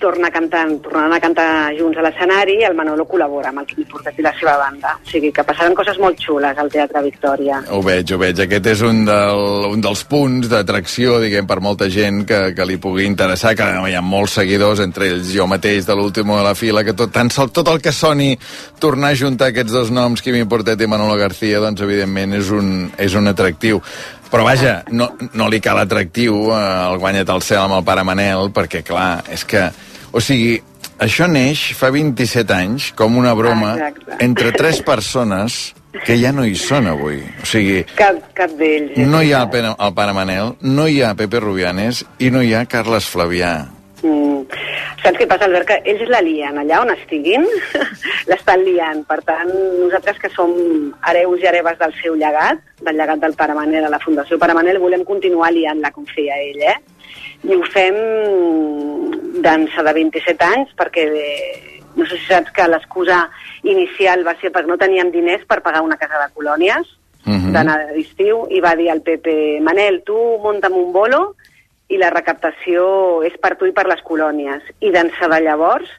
torna cantant, tornaran a cantar junts a l'escenari i el Manolo col·labora amb el Quimi Portet i la seva banda. O sigui que passaran coses molt xules al Teatre Victòria. Ho veig, ho veig. Aquest és un, del, un dels punts d'atracció, diguem, per molta gent que, que li pugui interessar, que hi ha molts seguidors, entre ells jo mateix, de l'últim de la fila, que tot, tan tot el que soni tornar a juntar aquests dos noms, Quimi Portet i Manolo García, doncs evidentment és un, és un atractiu. Però vaja, no, no li cal atractiu eh, el guanyat al cel amb el pare Manel, perquè clar, és que... O sigui, això neix fa 27 anys com una broma Exacte. entre tres persones que ja no hi són avui. O sigui, Cap, cap d'ells. no hi ha el, el pare Manel, no hi ha Pepe Rubianes i no hi ha Carles Flavià. Mm. Saps què passa, Albert? Que ells la lien, allà on estiguin, *laughs* l'estan liant. Per tant, nosaltres que som hereus i hereves del seu llegat, del llegat del Pare Manel, a la Fundació Pare Manel, volem continuar liant-la com feia ell, eh? I ho fem d'ençà de 27 anys, perquè eh, no sé si saps que l'excusa inicial va ser perquè no teníem diners per pagar una casa de colònies, Mhm. d'anar d'estiu, i va dir al Pepe, Manel, tu munta'm un bolo i la recaptació és per tu i per les colònies. I d'ençà de llavors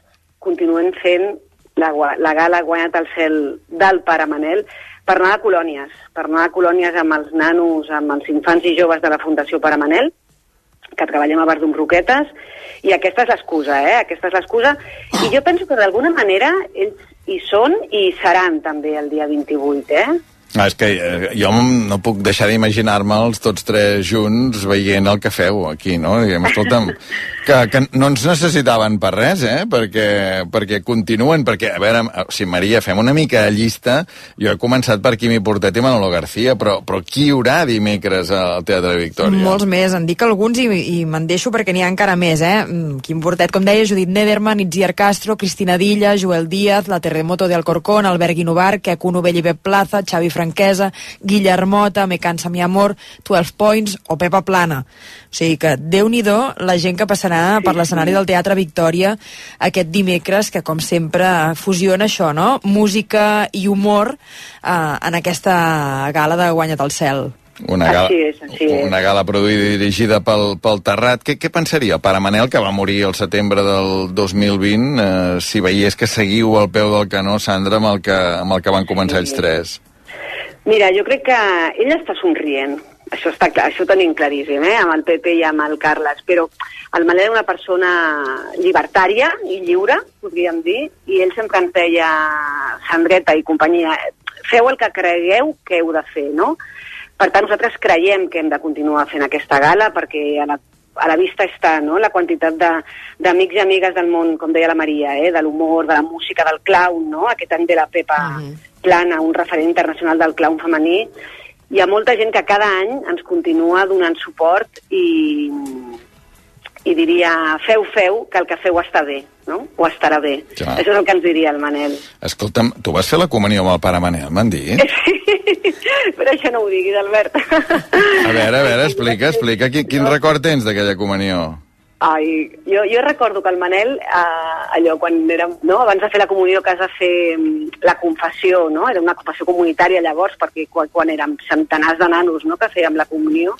continuem fent la, la gala Guanyat al cel del Pare Manel per anar a colònies, per anar a colònies amb els nanos, amb els infants i joves de la Fundació Pare Manel, que treballem a Verdum Roquetes, i aquesta és l'excusa, eh? Aquesta és l'excusa. I jo penso que d'alguna manera ells hi són i seran també el dia 28, eh? Ah, és que eh, jo no puc deixar d'imaginar-me'ls tots tres junts veient el que feu aquí, no? Diguem, escolta'm, Que, que no ens necessitaven per res, eh? Perquè, perquè continuen, perquè, a veure, si Maria, fem una mica de llista, jo he començat per Quimi Portet i Manolo García, però, però qui hi haurà dimecres al Teatre Victòria? Molts més, en dic alguns i, i me'n deixo perquè n'hi ha encara més, eh? Mm, Quim Portet, com deia, Judit Nederman, Itziar Castro, Cristina Dilla, Joel Díaz, La Terremoto de Alcorcón, Albert Guinovar, Queco Novell i Pep Plaza, Xavi Franquesa, Guillermota, Me cansa mi amor, 12 Points o Pepa Plana. O sigui que, déu nhi la gent que passarà per l'escenari del Teatre Victòria aquest dimecres, que com sempre fusiona això, no? Música i humor eh, en aquesta gala de Guanya't el cel. Una gala, Així és, així és. una gala produïda i dirigida pel, pel Terrat. Què, què pensaria el pare Manel, que va morir el setembre del 2020, eh, si veiés que seguiu al peu del canó, Sandra, amb el que, amb el que van començar ells tres? Mira, jo crec que ell està somrient. Això està clar, això tenim claríssim, eh? amb el PP i amb el Carles, però el Manel era una persona llibertària i lliure, podríem dir, i ell sempre ens deia, Sandreta i companyia, feu el que cregueu que heu de fer, no? Per tant, nosaltres creiem que hem de continuar fent aquesta gala perquè a la, a la vista està no? la quantitat d'amics i amigues del món, com deia la Maria, eh? de l'humor, de la música, del clown, no? aquest any de la Pepa Plana, un referent internacional del clown femení. Hi ha molta gent que cada any ens continua donant suport i, i diria, feu, feu, que el que feu està bé, no? O estarà bé. Clar. Això és el que ens diria el Manel. Escolta'm, tu vas fer la comunió amb el pare Manel, m'han dit? *laughs* Però això no ho diguis, Albert. A veure, a veure, explica, explica. Quin, quin record tens d'aquella comunió? Ai, jo, jo recordo que el Manel, eh, allò, quan érem, no, abans de fer la comunió que has de fer mm, la confessió, no? era una confessió comunitària llavors, perquè quan, quan érem centenars de nanos no? que fèiem la comunió,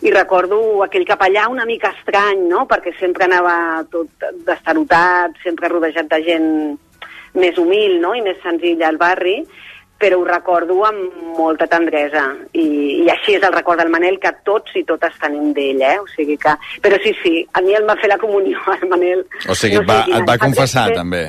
i recordo aquell capellà una mica estrany, no? perquè sempre anava tot destarotat, sempre rodejat de gent més humil no? i més senzilla al barri, però ho recordo amb molta tendresa i, i així és el record del Manel que tots i totes tenim d'ell, eh? O sigui que... Però sí, sí, a mi el va fer la comunió, el Manel. O sigui, et va, et va confessar, també.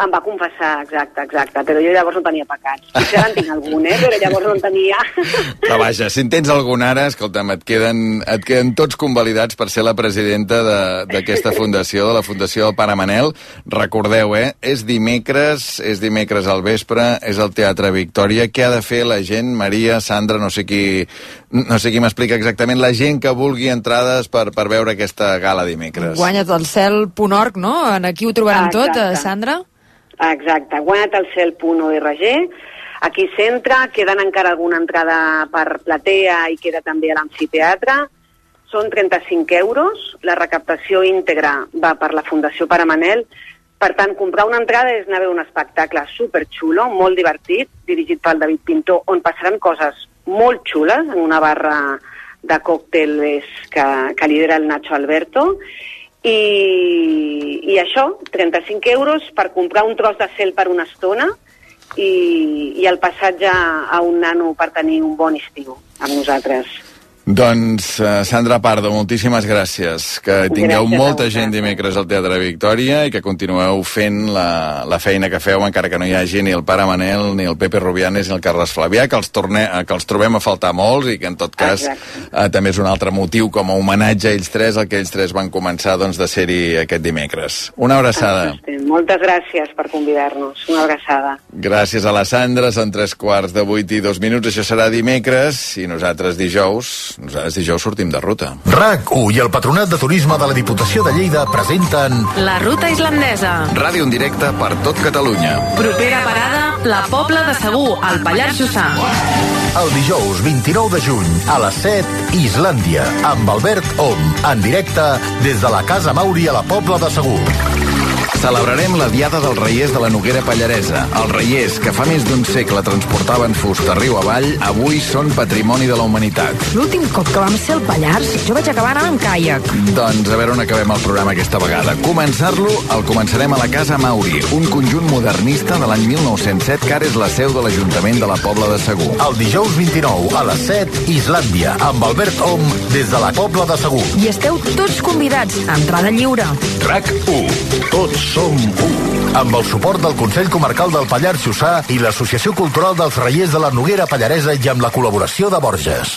Em va confessar, exacte, exacte, però jo llavors no tenia pecats. Potser ara en tinc algun, eh? Però llavors no en tenia. *laughs* Però vaja, si en tens algun ara, escolta'm, et queden, et queden tots convalidats per ser la presidenta de- d'aquesta fundació, de la Fundació del Pare Manel. Recordeu, eh? És dimecres, és dimecres al vespre, és al Teatre Victòria. Què ha de fer la gent, Maria, Sandra, no sé qui, no sé qui m'explica exactament, la gent que vulgui entrades per, per veure aquesta gala dimecres? Guanya't el cel.org, no? En aquí ho trobarem tot, eh, Sandra? Exacte, guanyatelcel.org. Aquí s'entra, queden encara alguna entrada per platea i queda també a l'amfiteatre. Són 35 euros, la recaptació íntegra va per la Fundació Pare Manel. Per tant, comprar una entrada és anar a veure un espectacle superxulo, molt divertit, dirigit pel David Pintor, on passaran coses molt xules en una barra de còctels que, que lidera el Nacho Alberto. I, I això, 35 euros per comprar un tros de cel per una estona i, i el passatge a un nano per tenir un bon estiu amb nosaltres. Doncs, uh, Sandra Pardo, moltíssimes gràcies. Que tingueu Gràcies molta gent dimecres al Teatre Victòria i que continueu fent la, la feina que feu, encara que no hi hagi ni el Pare Manel, ni el Pepe Rubianes, ni el Carles Flavià, que els, torne, eh, que els trobem a faltar molts i que, en tot cas, uh, també és un altre motiu com a homenatge a ells tres, el que ells tres van començar doncs, de ser-hi aquest dimecres. Una abraçada. Estem. Moltes gràcies per convidar-nos. Una abraçada. Gràcies a la Sandra, són tres quarts de vuit i dos minuts, això serà dimecres, i nosaltres dijous, nosaltres dijous sortim de ruta. RAC1 i el Patronat de Turisme de la Diputació de Lleida presenten La ruta islandesa. Ràdio en directe per tot Catalunya. Propera parada, la Pobla de Segur, al Pallars Jussà. el dijous 29 de juny a les 7, Islàndia, amb Albert Om, en directe des de la Casa Mauri a la Pobla de Segur. Celebrarem la Diada dels Reiers de la Noguera Pallaresa. Els reiers, que fa més d'un segle transportaven fusta riu avall, avui són patrimoni de la humanitat. L'últim cop que vam ser al Pallars, jo vaig acabar anant amb caiac. Doncs a veure on acabem el programa aquesta vegada. Començar-lo el començarem a la Casa Mauri, un conjunt modernista de l'any 1907 que ara és la seu de l'Ajuntament de la Pobla de Segur. El dijous 29 a les 7, Islàndia, amb Albert Om des de la Pobla de Segur. I esteu tots convidats, a entrada lliure. RAC 1. Tots som 1. Amb el suport del Consell Comarcal del Pallars Jussà i l'Associació Cultural dels Reiers de la Noguera Pallaresa i amb la col·laboració de Borges.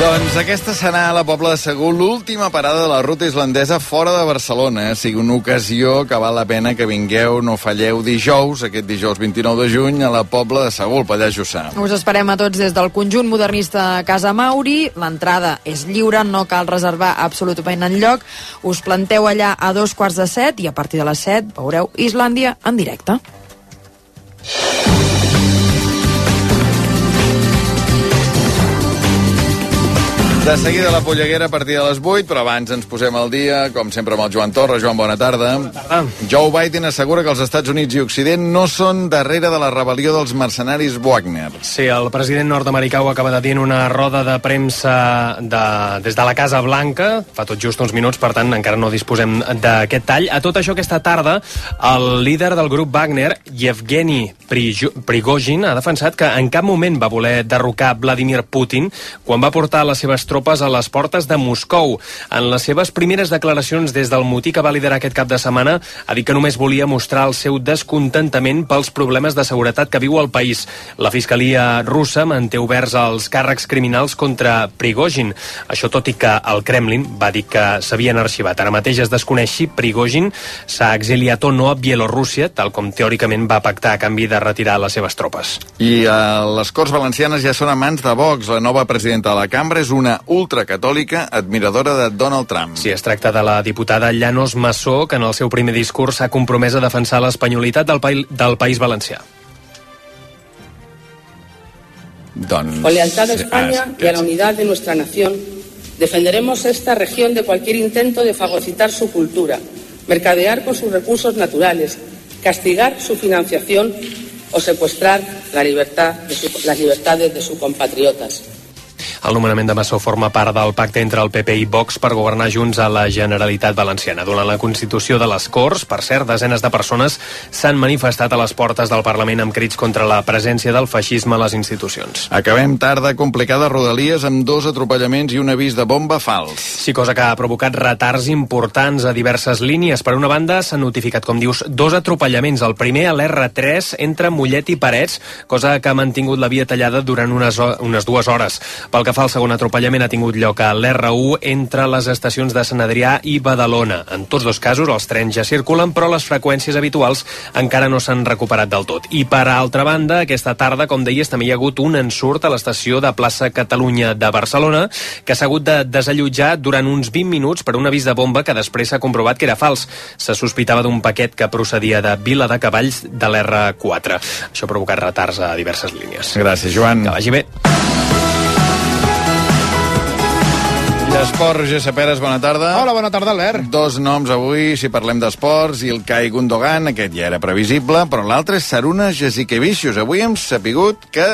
Doncs aquesta serà a la Pobla de Segur l'última parada de la ruta islandesa fora de Barcelona. Sigui una ocasió que val la pena que vingueu, no falleu dijous, aquest dijous 29 de juny, a la Pobla de Segur, al Pallars Jussà. Us esperem a tots des del conjunt modernista Casa Mauri. L'entrada és lliure, no cal reservar absolutament en lloc. Us planteu allà a dos quarts de set i a partir de les set veureu Islàndia en directe. De seguida la polleguera a partir de les 8, però abans ens posem al dia, com sempre amb el Joan Torra. Joan, bona tarda. Bona tarda. Joe Biden assegura que els Estats Units i Occident no són darrere de la rebel·lió dels mercenaris Wagner. Sí, el president nord-americà ho acaba de dir en una roda de premsa de, des de la Casa Blanca, fa tot just uns minuts, per tant encara no disposem d'aquest tall. A tot això, aquesta tarda, el líder del grup Wagner, Yevgeny Prigozhin, ha defensat que en cap moment va voler derrocar Vladimir Putin quan va portar les seves tropes a les portes de Moscou. En les seves primeres declaracions des del motí que va liderar aquest cap de setmana, ha dit que només volia mostrar el seu descontentament pels problemes de seguretat que viu el país. La Fiscalia russa manté oberts els càrrecs criminals contra Prigozhin. Això tot i que el Kremlin va dir que s'havien arxivat. Ara mateix es desconeix si Prigozhin s'ha exiliat o no a Bielorússia, tal com teòricament va pactar a canvi de retirar les seves tropes. I uh, les Corts Valencianes ja són a mans de Vox. La nova presidenta de la cambra és una ultracatòlica admiradora de Donald Trump. Sí, es tracta de la diputada Llanos Massó, que en el seu primer discurs s'ha compromès a defensar l'espanyolitat del, pa del País Valencià. Doncs... Con lealtad a España ah, y a la unidad de nuestra nación, defenderemos esta región de cualquier intento de fagocitar su cultura, mercadear con sus recursos naturales, castigar su financiación o secuestrar la libertad de su, las libertades de sus compatriotas. El nomenament de Massó forma part del pacte entre el PP i Vox per governar junts a la Generalitat Valenciana. Durant la Constitució de les Corts, per cert, desenes de persones s'han manifestat a les portes del Parlament amb crits contra la presència del feixisme a les institucions. Acabem tarda complicada Rodalies amb dos atropellaments i un avís de bomba fals. Sí, cosa que ha provocat retards importants a diverses línies. Per una banda, s'han notificat, com dius, dos atropellaments. El primer a l'R3 entre Mollet i Parets, cosa que ha mantingut la via tallada durant unes, unes dues hores. Pel que fa al segon atropellament ha tingut lloc a l'R1 entre les estacions de Sant Adrià i Badalona. En tots dos casos els trens ja circulen, però les freqüències habituals encara no s'han recuperat del tot. I per altra banda, aquesta tarda, com deies, també hi ha hagut un ensurt a l'estació de plaça Catalunya de Barcelona que s'ha hagut de desallotjar durant uns 20 minuts per un avís de bomba que després s'ha comprovat que era fals. Se sospitava d'un paquet que procedia de Vila de Cavalls de l'R4. Això ha provocat retards a diverses línies. Gràcies, Joan. Que vagi bé. Esport, Roger Saperes, bona tarda. Hola, bona tarda, Albert. Dos noms avui, si parlem d'esports, i el Kai Gundogan, aquest ja era previsible, però l'altre és Saruna Jasikevicius. Avui hem sapigut que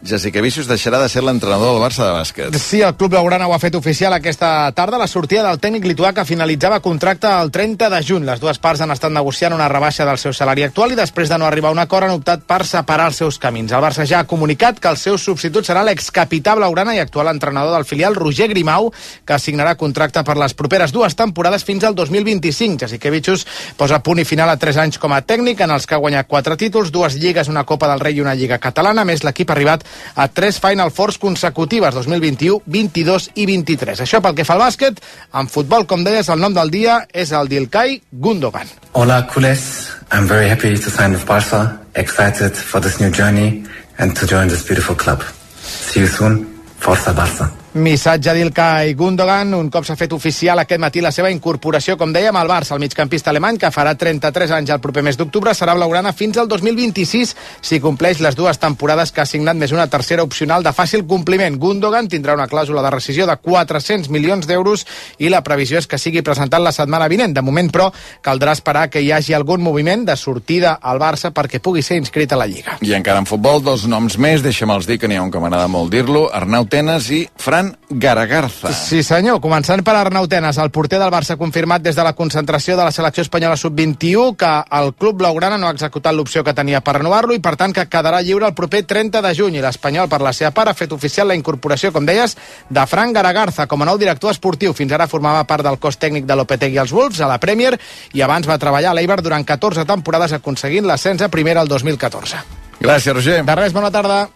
Jessica Vicius deixarà de ser l'entrenador del Barça de bàsquet. Sí, el club blaugrana ho ha fet oficial aquesta tarda, la sortida del tècnic lituà que finalitzava contracte el 30 de juny. Les dues parts han estat negociant una rebaixa del seu salari actual i després de no arribar a un acord han optat per separar els seus camins. El Barça ja ha comunicat que el seu substitut serà l'excapità blaugrana i actual entrenador del filial Roger Grimau, que assignarà contracte per les properes dues temporades fins al 2025. Jessica Vicius posa punt i final a tres anys com a tècnic, en els que ha guanyat quatre títols, dues lligues, una Copa del Rei i una lliga catalana, més l'equip ha arribat a tres Final Fours consecutives, 2021, 22 i 23. Això pel que fa al bàsquet. En futbol, com deies, el nom del dia és el d'Ilkay Gundogan. Hola, culers. I'm very happy to sign with Barca. Excited for this new journey and to join this beautiful club. See you soon. Forza Barça. Missatge d'Ilkay Gundogan, un cop s'ha fet oficial aquest matí la seva incorporació, com dèiem, al Barça, el migcampista alemany, que farà 33 anys el proper mes d'octubre, serà blaugrana fins al 2026 si compleix les dues temporades que ha signat més una tercera opcional de fàcil compliment. Gundogan tindrà una clàusula de rescisió de 400 milions d'euros i la previsió és que sigui presentat la setmana vinent. De moment, però, caldrà esperar que hi hagi algun moviment de sortida al Barça perquè pugui ser inscrit a la Lliga. I encara en futbol, dos noms més, deixa'm-los dir que n'hi ha un que m'agrada molt dir-lo, Arnau Tenes i Fran Ferran Garagarza. Sí, senyor. Començant per Arnau Tenes, el porter del Barça confirmat des de la concentració de la selecció espanyola sub-21 que el club blaugrana no ha executat l'opció que tenia per renovar-lo i, per tant, que quedarà lliure el proper 30 de juny. I l'Espanyol, per la seva part, ha fet oficial la incorporació, com deies, de Fran Garagarza com a nou director esportiu. Fins ara formava part del cos tècnic de Lopetegui als Wolves, a la Premier, i abans va treballar a l'Eibar durant 14 temporades aconseguint l'ascens a primera el 2014. Gràcies, Roger. De res, bona tarda.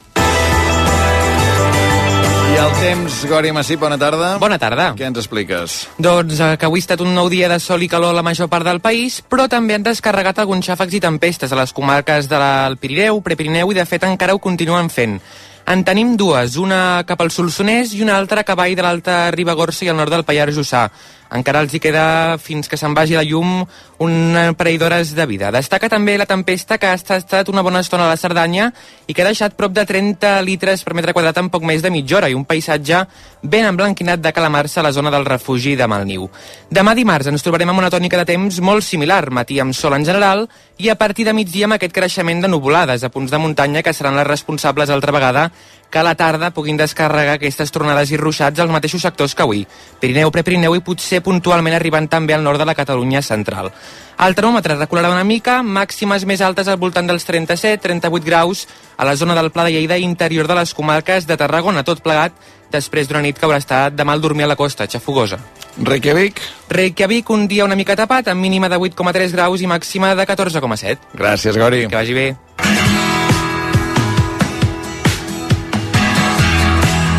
I el temps, Gori Massip, bona tarda. Bona tarda. Què ens expliques? Doncs eh, que avui ha estat un nou dia de sol i calor a la major part del país, però també han descarregat alguns xàfecs i tempestes a les comarques del Pirineu, Prepirineu i de fet encara ho continuen fent. En tenim dues, una cap al Solsonès i una altra cap avall de l'Alta Ribagorça i al nord del Pallars Jussà. Encara els hi queda, fins que se'n vagi la llum, un parell d'hores de vida. Destaca també la tempesta que ha estat una bona estona a la Cerdanya i que ha deixat prop de 30 litres per metre quadrat en poc més de mitja hora i un paisatge ben emblanquinat de calamarsa a la zona del refugi de Malniu. Demà dimarts ens trobarem amb una tònica de temps molt similar, matí amb sol en general i a partir de migdia amb aquest creixement de nuvolades a punts de muntanya que seran les responsables altra vegada que a la tarda puguin descarregar aquestes tronades i ruixats als mateixos sectors que avui. Pirineu, Prepirineu i potser puntualment arribant també al nord de la Catalunya central. El termòmetre recularà una mica, màximes més altes al voltant dels 37-38 graus a la zona del Pla de Lleida interior de les comarques de Tarragona, tot plegat després d'una nit que haurà estat de mal dormir a la costa, xafogosa. Reykjavik? Reykjavik, un dia una mica tapat, amb mínima de 8,3 graus i màxima de 14,7. Gràcies, Gori. Que vagi bé.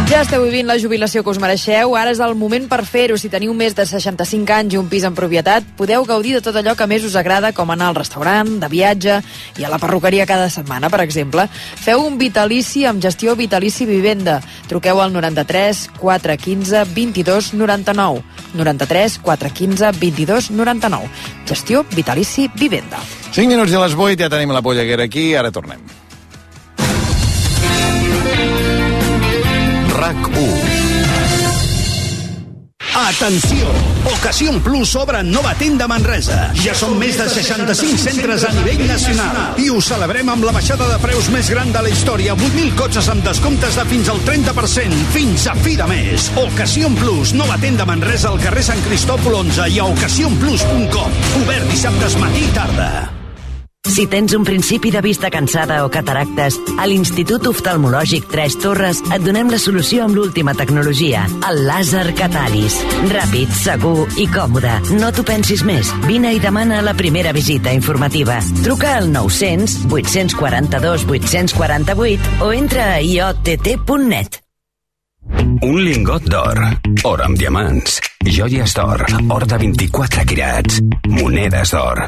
Ja esteu vivint la jubilació que us mereixeu, ara és el moment per fer-ho. Si teniu més de 65 anys i un pis en propietat, podeu gaudir de tot allò que més us agrada, com anar al restaurant, de viatge i a la perruqueria cada setmana, per exemple. Feu un vitalici amb gestió Vitalici Vivenda. Truqueu al 93 415 22 99. 93 415 22 99. Gestió Vitalici Vivenda. 5 minuts i les 8 ja tenim la polleguera aquí, ara tornem. RAC1 Atenció! Ocasión Plus obre nova tenda Manresa. Ja són més de 65 centres a nivell nacional. I ho celebrem amb la baixada de preus més gran de la història. 8.000 cotxes amb descomptes de fins al 30%. Fins a fi de mes. Ocasión Plus, nova tenda Manresa al carrer Sant Cristòfol 11 i a ocasionplus.com. Obert dissabtes matí i tarda. Si tens un principi de vista cansada o cataractes, a l'Institut Oftalmològic Tres Torres et donem la solució amb l'última tecnologia, el làser Catalis. Ràpid, segur i còmode. No t'ho pensis més. Vine i demana la primera visita informativa. Truca al 900 842 848 o entra a iott.net. Un lingot d'or, or amb diamants, joies d'or, or de 24 quirats, monedes d'or.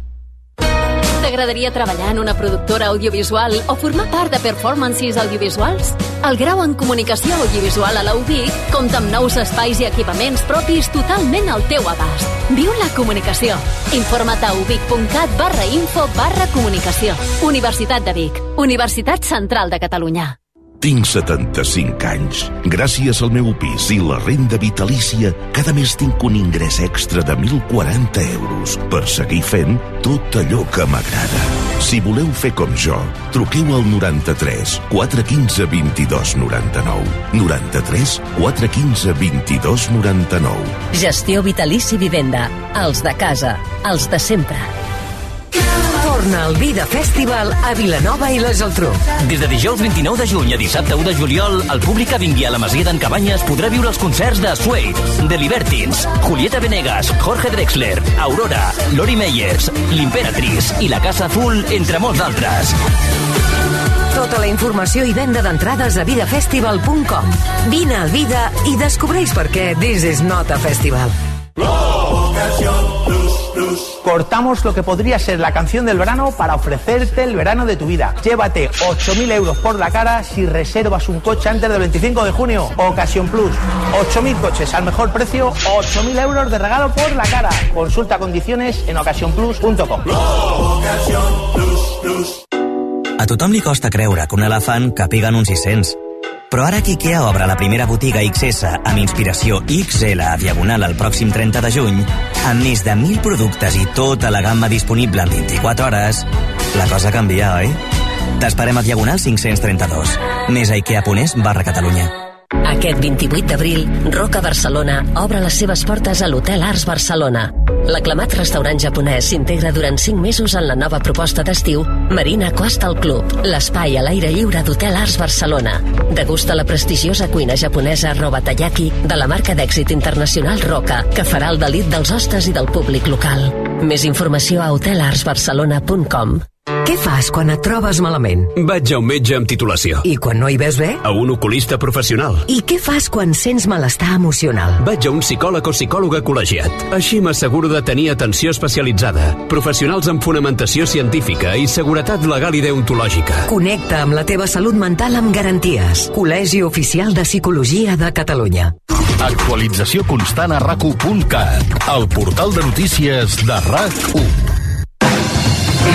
T'agradaria treballar en una productora audiovisual o formar part de performances audiovisuals? El grau en comunicació audiovisual a la compta amb nous espais i equipaments propis totalment al teu abast. Viu la comunicació. Informa't a ubic.cat barra info barra comunicació. Universitat de Vic. Universitat Central de Catalunya. Tinc 75 anys. Gràcies al meu pis i la renda vitalícia, cada mes tinc un ingrés extra de 1.040 euros per seguir fent tot allò que m'agrada. Si voleu fer com jo, truqueu al 93 415 22 99. 93 415 22 99. Gestió Vitalici Vivenda. Els de casa. Els de sempre. Torna al Vida Festival a Vilanova i la Geltrú. Des de dijous 29 de juny a dissabte 1 de juliol, el públic que vingui a la Masia d'en Cabanyes podrà viure els concerts de Suede, The Libertines, Julieta Venegas, Jorge Drexler, Aurora, Lori Meyers, l'Imperatriz i la Casa Azul, entre molts d'altres. Tota la informació i venda d'entrades a vidafestival.com. Vine al Vida i descobreix per què This is not a festival. Cortamos lo que podría ser la canción del verano para ofrecerte el verano de tu vida. Llévate 8.000 euros por la cara si reservas un coche antes del 25 de junio. Ocasión Plus. 8.000 coches al mejor precio, 8.000 euros de regalo por la cara. Consulta condiciones en ocasiónplus.com. A tothom li costa creure que un elefant capiga en uns 600. Però ara que IKEA obre la primera botiga XS amb inspiració XL a Diagonal el pròxim 30 de juny, amb més de 1.000 productes i tota la gamma disponible en 24 hores, la cosa canvia, oi? T'esperem a Diagonal 532. Més a ikea.es barra Catalunya. Aquest 28 d'abril, Roca Barcelona obre les seves portes a l'Hotel Arts Barcelona. L'aclamat restaurant japonès s'integra durant 5 mesos en la nova proposta d'estiu Marina Coastal Club, l'espai a l'aire lliure d'Hotel Arts Barcelona. Degusta la prestigiosa cuina japonesa Robatayaki de la marca d'èxit internacional Roca, que farà el delit dels hostes i del públic local. Més informació a hotelartsbarcelona.com. Què fas quan et trobes malament? Vaig a un metge amb titulació. I quan no hi ves bé? A un oculista professional. I què fas quan sents malestar emocional? Vaig a un psicòleg o psicòloga col·legiat. Així m'asseguro de tenir atenció especialitzada, professionals amb fonamentació científica i seguretat legal i deontològica. Connecta amb la teva salut mental amb garanties. Col·legi Oficial de Psicologia de Catalunya. Actualització constant a rac1.cat, el portal de notícies de RAC1.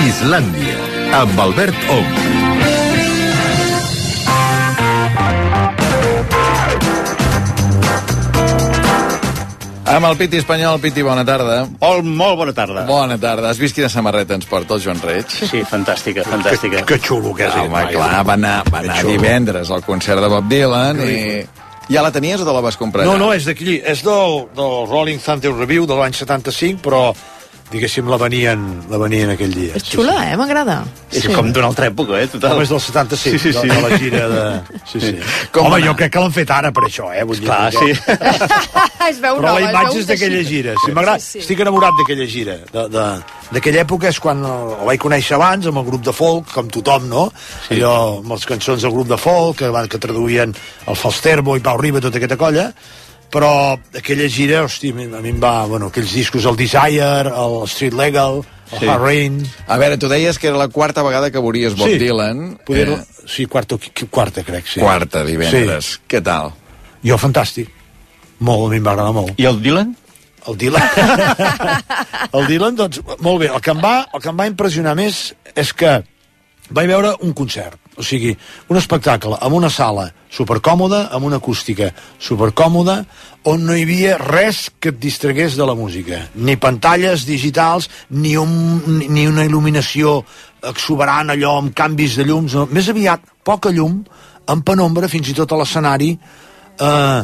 Islàndia, amb Albert Ong. Amb el Piti espanyol, Piti, bona tarda. Molt, molt bona tarda. Bona tarda. Has vist quina samarreta ens porta el Joan Reig? Sí, fantàstica, fantàstica. Que, que xulo que és. Ah, home, clar, va anar, va anar divendres al concert de Bob Dylan i... Ja la tenies o te la vas comprar? No, no, és d'aquí. És del, del Rolling Thunder Review de l'any 75, però diguéssim, la venien, la venien aquell dia. És xula, eh? M'agrada. És sí. com d'una altra època, eh? Total. Com és del 75, sí, sí, sí. De, de la gira de... Sí, sí. *laughs* Com Home, anar? jo crec que l'han fet ara per això, eh? Vull dir, Clar, perquè- sí. *laughs* es veu Però nova, la imatge és d'aquella gira. Sí, m'agrada. Sí, sí. Estic enamorat d'aquella gira. De, de, d'aquella època és quan el, vaig conèixer abans amb el grup de folk, com tothom, no? Sí. Allò, amb les cançons del grup de folk, que, van- que traduïen el Falsterbo i Pau Riba, tota aquesta colla, però aquella gira, hosti, a mi em va, bueno, aquells discos, el Desire, el Street Legal, el Sí. Hard Rain... A veure, tu deies que era la quarta vegada que veuries Bob Sí. Dylan. Poder, eh... Sí, quarta, quarta, crec, sí. Quarta, divendres. Sí. Què tal? Jo, fantàstic. Molt, a mi em va agradar molt. I el Dylan? El Dylan... *laughs* el Dylan, doncs, molt bé. El que, em va, el que em va impressionar més és que vaig veure un concert, o sigui, un espectacle amb una sala supercòmoda, amb una acústica supercòmoda, on no hi havia res que et distragués de la música. Ni pantalles digitals, ni, un, ni- una il·luminació exuberant, allò amb canvis de llums. No. Més aviat, poca llum, amb penombra, fins i tot a l'escenari, eh,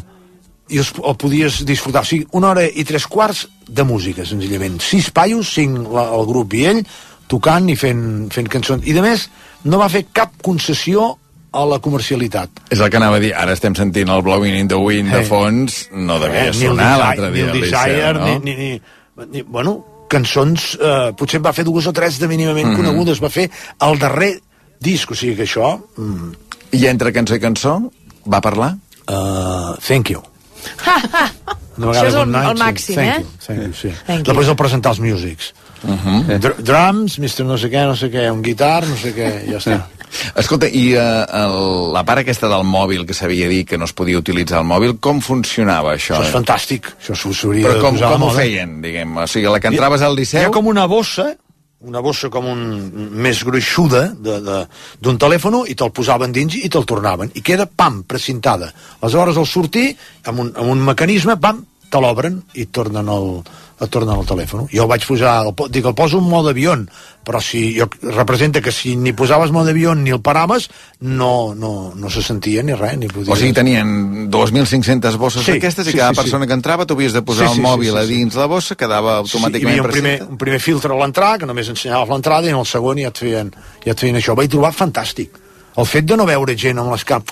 i els, el podies disfrutar. O sigui, una hora i tres quarts de música, senzillament. Sis paios, cinc la, el grup i ell, tocant i fent, fent cançons. I, de més, no va fer cap concessió a la comercialitat. És el que anava a dir. Ara estem sentint el Blowing in the Wind de Eh. fons. No devia Eh, sonar Desire- l'altre dia. Ni el Desire, no? ni, ni, ni, ni, bueno, cançons, eh, potser en va fer dues o tres de mínimament Mhm. conegudes, va fer el darrer disc, o sigui que això... Mm, I entre cançó i cançó va parlar? Uh, thank you. *laughs* Una Això és el- el sí. màxim, thank eh? You, thank you, sí. Thank you. Després el presentar els musics. Uh -huh. Dr drums, Mr. no sé què, no sé què, un guitar, no sé què, ja està. *laughs* Escolta, i uh, el, la part aquesta del mòbil que s'havia dit que no es podia utilitzar el mòbil, com funcionava això? Això és fantàstic. Això s'hauria Però com, com ho feien, diguem? O sigui, la que entraves al Hi Liceu... ha com una bossa, una bossa com un més gruixuda d'un telèfon i te'l posaven dins i te'l tornaven. I queda, pam, precintada. Aleshores, al sortir, amb un, amb un mecanisme, pam, te l'obren i tornen el, et tornen el telèfon. Jo el vaig posar, el, dic, el poso en mode avió, però si jo, representa que si ni posaves mode avió ni el paraves, no, no, no se sentia ni res, ni podies... O sigui, tenien 2.500 bosses Sí, d'aquestes i sí, cada sí, sí. persona que entrava tu havies de posar Sí, sí, el mòbil sí, sí, a sí. dins la bossa, quedava Sí, sí, hi automàticament havia un primer, precinte. un primer filtre a l'entrar, que només ensenyaves l'entrada, i en el segon ja et feien, ja et feien això. Vaig trobar fantàstic. El fet de no veure gent amb les cap...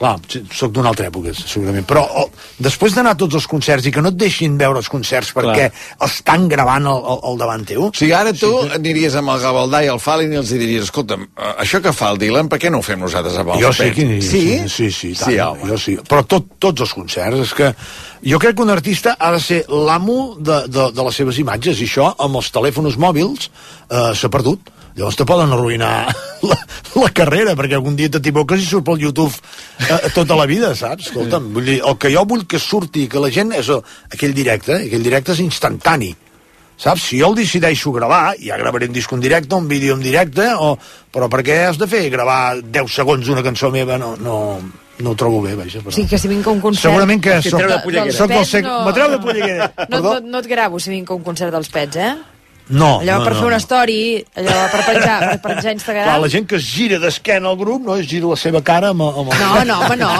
Clar, sóc d'una altra època, segurament. Però oh, després d'anar a tots els concerts i que no et deixin veure els concerts perquè estan gravant al, al, al davant teu... O sigui, ara tu aniries amb el Gavaldà i el Falin i els diries, escolta'm, això que fa el Dylan, per què no ho fem nosaltres amb el Jo sé Pet?" que aniria, Sí? sí, sí, tant, Sí, home. jo sí. Però tot, tots els concerts, és que jo crec que un artista ha de ser l'amo de, de, de les seves imatges, i això amb els telèfons mòbils eh, s'ha perdut. Llavors te poden arruïnar *laughs* la, la carrera, perquè algun dia t'equivoques i surt pel YouTube eh, tota la vida, saps? Escolta'm, vull dir, el que jo vull que surti, que la gent, és el- aquell directe, eh? aquell directe és instantani. Saps? Si jo el decideixo gravar, ja gravaré un disc en directe, un vídeo en directe, o... però per què has de fer? Gravar 10 segons una cançó meva? No, no, no ho trobo bé, vaja. Però... Sí, que si vinc a un concert... Segurament que soc, dels soc del sec... No... Me treu de polleguera. No, no, no et gravo si vinc a un concert dels Pets, eh? No, allò no, per no, fer una story, allò per penjar, per penjar Instagram. Clar, la gent que es gira d'esquena al grup, no? Es gira la seva cara amb, amb el... No, no, home, no,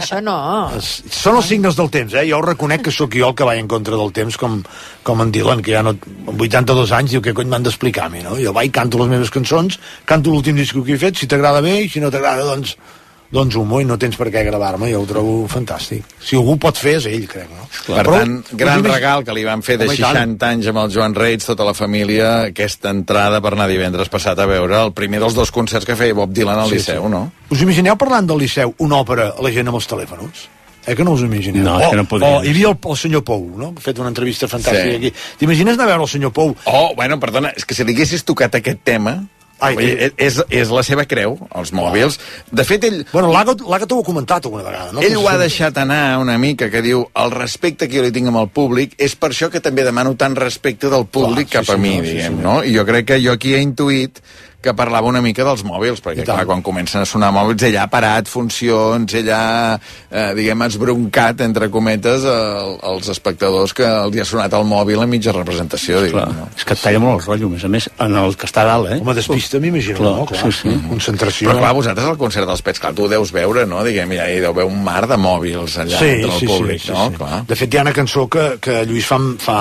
això no. Són els signes del temps, eh? Jo reconec que sóc jo el que vaig en contra del temps, com, com en Dylan, que ja no, amb 82 anys diu que cony m'han d'explicar a mi, no? Jo vaig, canto les meves cançons, canto l'últim disc que he fet, si t'agrada bé, i si no t'agrada, doncs, doncs humo, i no tens per què gravar-me, jo ho trobo fantàstic. Si algú pot fer, és ell, crec, no? Per tant, gran regal que li van fer de Home, i tant. 60 anys amb el Joan Reis, tota la família, aquesta entrada per anar divendres passat a veure el primer dels dos concerts que feia Bob Dylan al Sí, Liceu, sí. no? Us imagineu parlant del Liceu una òpera a la gent amb els telèfons? Eh que no us imagineu? No, és o, que no podria. O hi havia el, el senyor Pou, no? Ha fet una entrevista fantàstica Sí. aquí. T'imagines anar a veure el senyor Pou? Oh, bueno, perdona, és que si li haguessis tocat aquest tema... Ai, Ai, és, és, és la seva creu, els mòbils. De fet, ell... Bueno, l'Agat ho ha comentat alguna vegada, no? Ell ho ha deixat anar una mica, que diu el respecte que jo li tinc amb el públic és per això que també demano tant respecte del públic Clar, cap sí, a mi, sí, diguem, senyor. no? I jo crec que jo aquí he intuït que parlava una mica dels mòbils, perquè, clar, quan comencen a sonar mòbils, ell ha parat funcions, ell ha, eh, diguem, esbroncat, entre cometes, el, els espectadors que els hi ha sonat el mòbil a mitja representació, diguem, no? És que et talla molt el rotllo, a més a més, en el que està dalt, eh? Home, despista, m'imagino, no? Clar. sí, sí. Concentració. Però clar, vosaltres al concert dels Pets, clar, tu ho deus veure, no? Diguem, ja hi deu haver un mar de mòbils allà sí, entre el sí, públic, sí, sí, no? sí. Clar. De fet, hi ha una cançó que, que Lluís fa, fa,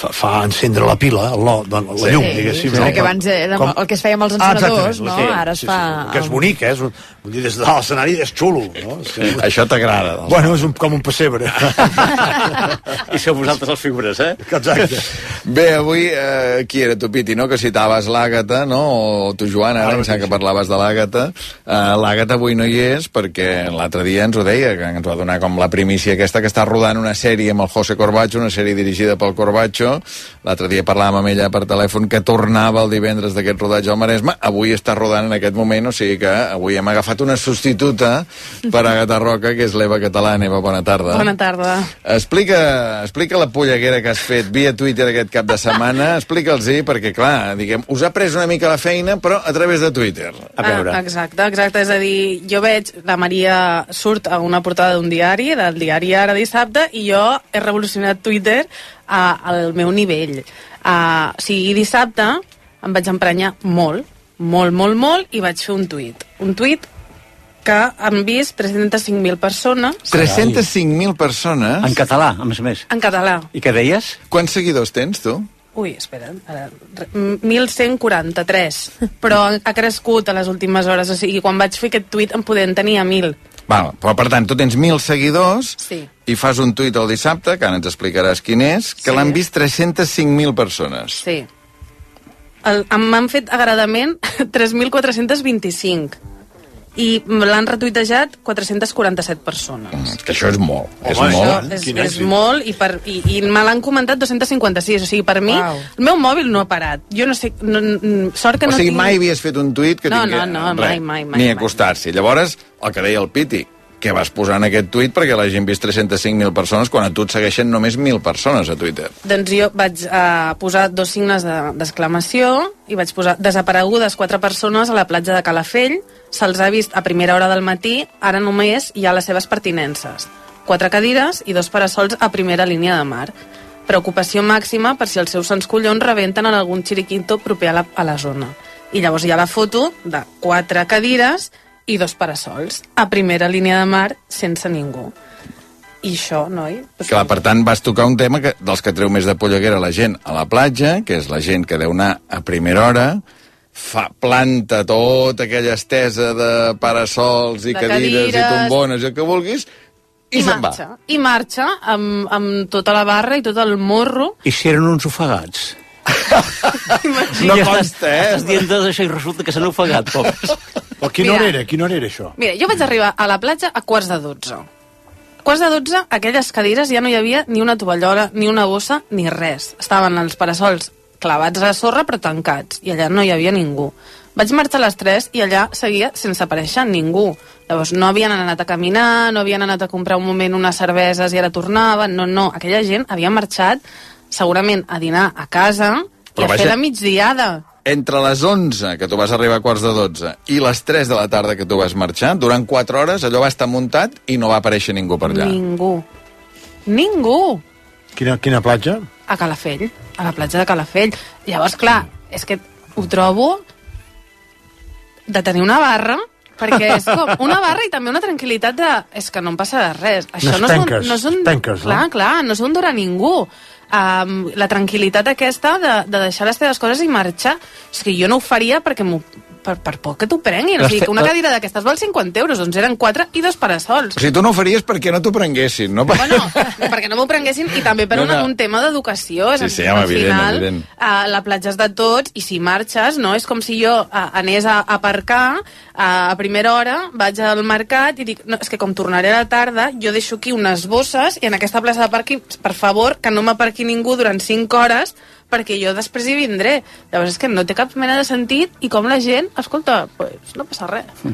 fa, fa encendre la pila, el, lo- la, la Sí. llum, Sí, diguéssim. sí, que abans era el que es feia amb els Ah, encenedors, exactament, no? sí, Ara es sí, fa Sí, que és bonic, eh? És un, vull dir, des de l'escenari és xulo, no? Que... Això t'agrada. doncs. Bueno, és un, com un pessebre. *laughs* I sou vosaltres els figures, eh? Exacte. Bé, avui, eh, qui era tu, Piti, no? Que citaves l'Àgata, no? O tu, Joan, ara, sembla que parlaves de l'Àgata. Eh, L'Àgata avui no hi és perquè l'altre dia ens ho deia, que ens va donar com la primícia aquesta que està rodant una sèrie amb el José Corbacho, una sèrie dirigida pel Corbacho. L'altre dia parlàvem amb ella per telèfon que tornava el divendres d'aquest rodatge al Maresme. Avui està rodant en aquest moment, o sigui que avui hem agafat una substituta per Àgata Roca, que és l'Eva Catalana. Eva, bona tarda. Bona tarda. Explica, explica la polleguera que has fet via Twitter aquest cap de setmana, explica'ls-hi, perquè, clar, diguem, us ha pres una mica la feina, però a través de Twitter. A veure. Ah, exacte, exacte. És a dir, jo veig, la Maria surt a una portada d'un diari, del diari Ara dissabte, i jo he revolucionat Twitter a, al meu nivell. Uh, o sigui, dissabte em vaig emprenyar molt, molt, molt, molt, i vaig fer un tuit. Un tuit que han vist 305.000 persones 305.000 persones? En català, a més a més. en català. I què deies? Quants seguidors tens, tu? Ui, espera, ara, re- 1.143, però ha crescut a les últimes hores, o sigui, quan vaig fer aquest tuit en podent tenia 1.000. Val, però per tant, tu tens 1.000 seguidors Sí. i fas un tuit el dissabte, que ara ens explicaràs quin és, que Sí. l'han vist 305.000 persones. Sí. M'han fet agradament *laughs* 3.425 i me l'han retuitejat 447 persones. És que això és molt. és Home, molt. això és, és molt i, per, i, i me l'han comentat 256, o sigui, per mi Uau. el meu mòbil no ha parat. Jo no sé, no, no, sort que o no sigui, tinc... mai havies fet un tuit que No, tingués... no, no, mai, mai, mai, Ni acostar-s'hi. Llavors, el que deia el Piti, que vas posar en aquest tuit perquè la gent vist 305.000 persones quan a tu et segueixen només 1.000 persones a Twitter. Doncs jo vaig uh, posar dos signes de- d'exclamació i vaig posar desaparegudes quatre persones a la platja de Calafell. Se'ls ha vist a primera hora del matí, ara només hi ha les seves pertinences. Quatre cadires i dos parasols a primera línia de mar. Preocupació màxima per si els seus sants collons rebenten en algun xiriquito proper a la, a la zona. I llavors hi ha la foto de quatre cadires i dos parasols a primera línia de mar sense ningú. I això, noi? Clar, per tant, vas tocar un tema que, dels que treu més de polleguera la gent a la platja, que és la gent que deu anar a primera hora, fa, planta tota aquella estesa de parasols i De cadires, i cadires. tombones i el que vulguis, i, I se'n va. I marxa amb, amb tota la barra i tot el morro. I si eren uns ofegats? *laughs* No I consta, eh? Estàs dient tot això i resulta que s'han ofegat, pobres. *laughs* Però quina Mira. hora era? Quina hora era això? Mira, jo vaig arribar a la platja a quarts de dotze. Quarts de dotze, aquelles cadires ja no hi havia ni una tovallola, ni una bossa, ni res. Estaven els parasols clavats a la sorra però tancats, i allà no hi havia ningú. Vaig marxar a les 3 i allà seguia sense aparèixer ningú. Llavors, no havien anat a caminar, no havien anat a comprar un moment unes cerveses i ara tornaven. No, no, aquella gent havia marxat segurament a dinar a casa i Però a vaja- fer la migdiada. Entre les 11, que tu vas arribar a quarts de 12, i les 3 de la tarda que tu vas marxar, durant 4 hores allò va estar muntat i no va aparèixer ningú per allà. Ningú. Ningú. Quina, quina platja? A Calafell, a la platja de Calafell. Llavors, clar, és que ho trobo de tenir una barra perquè és com una barra i també una tranquil·litat de... És que no em passa res. Això Unes no, és un, no és un... penques, no? clar, clar, no és un dur a ningú. Um, la tranquil·litat aquesta de, de deixar les teves coses i marxar, és que jo no ho faria perquè m'ho per, per por que t'ho prenguin. O sigui, que una cadira d'aquestes val 50 euros, doncs eren 4 i dos parasols. O sigui, tu no ho faries perquè no t'ho prenguessin, no? Bueno, perquè no m'ho prenguessin i també per No, una, no. un tema d'educació. Sí, sí, home, al evident, final, evident. Uh, la platja és de tots i si marxes, no? És com si jo uh, anés a, a aparcar uh, a primera hora, vaig al mercat i dic, no, és que com tornaré a la tarda, jo deixo aquí unes bosses i en aquesta plaça de pàrquing, per favor, que no m'aparqui ningú durant 5 hores perquè jo després hi vindré. Llavors és que no té cap mena de sentit i com la gent, escolta, pues, no passa res.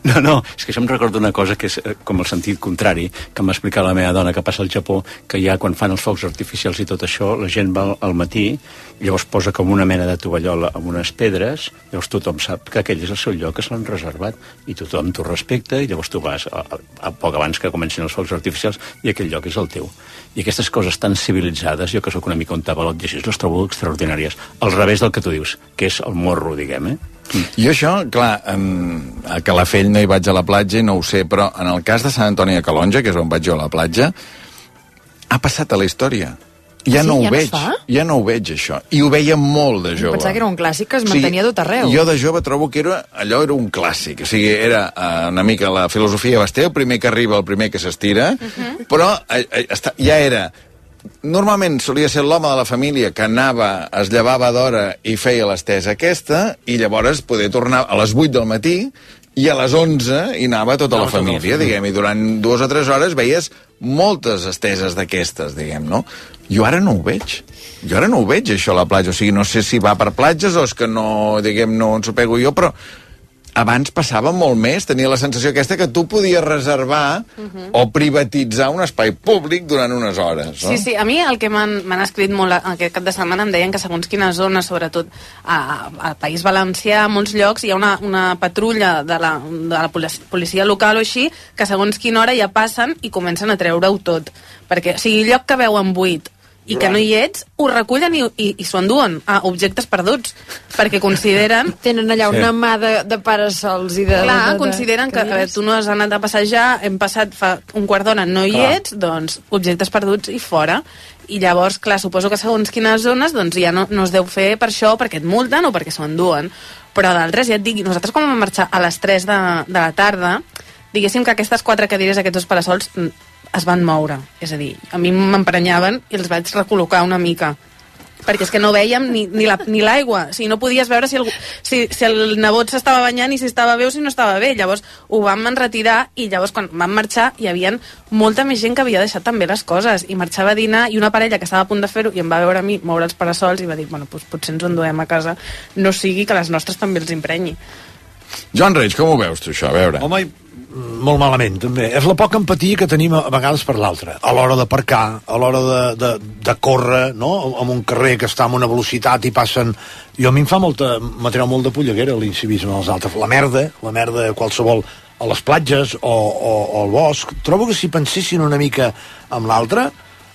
No, no, és que això em recorda una cosa que és eh, com el sentit contrari, que m'ha explicat la meva dona que passa al Japó, que ja quan fan els focs artificials i tot això, la gent va al matí, llavors posa com una mena de tovallola amb unes pedres, llavors tothom sap que aquell és el seu lloc, que se l'han reservat, i tothom t'ho respecta, i llavors tu vas a, a, a poc abans que comencin els focs artificials, i aquell lloc és el teu. I aquestes coses tan civilitzades, jo que sóc una mica un tabalot i així, les trobo extraordinàries. Al revés del que tu dius, que és el morro, diguem, eh? Jo això, clar, en, a Calafell no hi vaig a la platja i no ho sé, però en el cas de Sant Antoni de Calonja, que és on vaig jo a la platja, ha passat a la història. Ja Sí, no ho ja no veig, fa? ja no ho veig, això. I ho veia molt de jove. Pensava que era un clàssic que es mantenia tot arreu. Jo de jove trobo que era, allò era un clàssic. O sigui, era uh, una mica la filosofia Basté, el primer que arriba, el primer que s'estira, però eh, eh, ja era normalment solia ser l'home de la família que anava, es llevava d'hora i feia l'estesa aquesta, i llavors poder tornar a les 8 del matí i a les 11 hi anava tota la Anava tota la família, família. diguem, i durant dues o tres hores veies moltes esteses d'aquestes, diguem, no? Jo ara no ho veig. Jo ara no ho veig, això, a la platja. O sigui, no sé si va per platges o és que no, diguem, no ens ho pego jo, però abans passava molt més, tenia la sensació aquesta que tu podies reservar o privatitzar un espai públic durant unes hores, no? Sí, sí, a mi el que m'han escrit molt aquest cap de setmana em deien que segons quines zones, sobretot a, a- al País Valencià, a molts llocs, hi ha una, una patrulla de la, de la policia local o així, que segons quina hora ja passen i comencen a treure-ho tot. Perquè, o sigui, lloc que veuen buit i que no hi ets, ho recullen i, i, i s'ho enduen a objectes perduts, perquè consideren... *laughs* Tenen allà Sí. una mà de, de parasols i de... Clar, de, de, consideren que a veure, cadires. tu no has anat a passejar, hem passat fa un quart d'hora, no hi Clar. ets, doncs objectes perduts i fora. I llavors, clar, suposo que segons quines zones doncs ja no, no es deu fer per això, perquè et multen o perquè s'ho enduen. Però d'altres, ja et dic, nosaltres quan vam marxar a les 3 de, de la tarda, diguéssim que aquestes quatre cadires, aquests dos parasols, mm, es van moure. És a dir, a mi m'emprenyaven i els vaig recol·locar una mica perquè és que no veiem ni, ni la- ni l'aigua, la, o sigui, no podies veure si el, si, si el nebot s'estava banyant i si estava bé o si no estava bé, llavors ho vam retirar i llavors quan vam marxar hi havia molta més gent que havia deixat també les coses i marxava a dinar i una parella que estava a punt de fer-ho i em va veure a mi moure els parasols i va dir, bueno, doncs potser ens ho enduem a casa no sigui que les nostres també els imprenyi Joan Reig, com ho veus tu, això? A veure. Home, molt malament, també. És la poca empatia que tenim a, a vegades per l'altre. A l'hora d'aparcar, a l'hora de, de, de córrer, no?, en un carrer que està amb una velocitat i passen... Jo a mi em fa molta... M'ha tret molt de polleguera l'incivisme dels altres. La merda, la merda qualsevol a les platges o, o, o al bosc. Trobo que si pensessin una mica amb l'altre,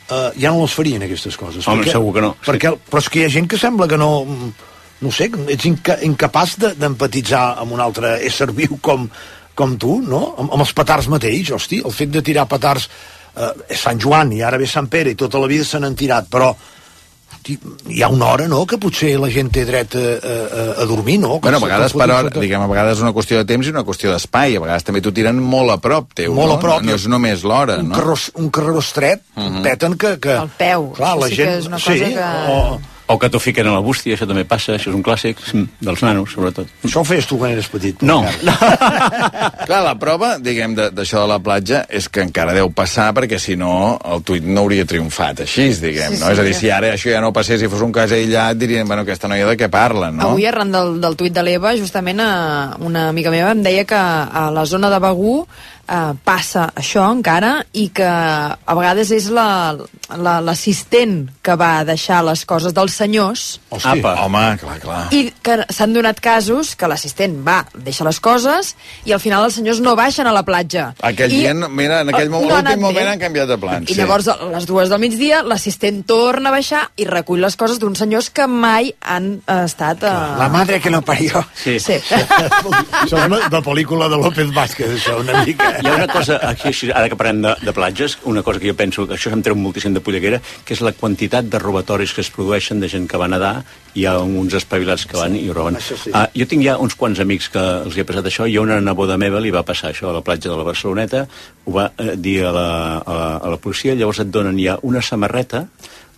eh, ja no les farien, aquestes coses. Home, segur que no. Perquè, però és que hi ha gent que sembla que no no sé, ets inca, incapaç de- d'empatitzar amb un altre ésser viu com, com tu, no? Amb, amb els petards mateix, hosti, el fet de tirar petards eh, és Sant Joan i ara ve Sant Pere i tota la vida se n'han tirat, però hosti, hi ha una hora, no?, que potser la gent té dret a, a, a dormir, no? Que Bueno, a vegades, per hora, sota- diguem, a vegades és una qüestió de temps i una qüestió d'espai. A vegades també t'ho tiren molt a prop teu, Molt no? a prop. No, no és només l'hora, un no? carreró, un carreró estret, uh Mhm. -huh. peten que... que El peu, Clar, això la sí gent, que és una sí, cosa que- O, O que t'ho fiquen a la bústia, això també passa, això és un clàssic, mm, dels nanos, sobretot. Això ho feies tu quan eres petit? No. *laughs* Clar, la prova, diguem, de- d'això de la platja és que encara deu passar perquè si no el tuit no hauria triomfat així, diguem, Sí, no? sí, és a dir, si ara això ja no passés i fos un cas aïllat, dirien, bueno, aquesta noia de què parla, no? Avui, arran del, del tuit de l'Eva, justament eh, una amiga meva em deia que a la zona de Begú eh, passa això encara i que a vegades és l'assistent la, l'assistent que va deixar les coses dels senyors Hosti. Apa. Home, clar, clar. i que s'han donat casos que l'assistent va, deixa les coses i al final els senyors no baixen a la platja. Aquell I, dia, mira, en aquell no moment, l'últim anat moment han canviat de plans. I llavors a les dues del migdia l'assistent torna a baixar i recull les coses d'uns senyors que mai han eh, estat... Eh... La madre que lo parió. Sí. sí. *laughs* això és una- de pel·lícula de López Vázquez, això, una mica. Hi ha una cosa, aquí, així, ara que parlem de, de platges, una cosa que jo penso que això em treu moltíssim de polleguera, que és la quantitat de robatoris que es produeixen de gent que va nedar, hi ha uns espavilats que van i roben. Sí. Ah, jo tinc ja uns quants amics que els hi ha passat això, i a una neboda meva li va passar això a la platja de la Barceloneta, ho va eh, dir a la, a, la, a la policia, llavors et donen ja una samarreta,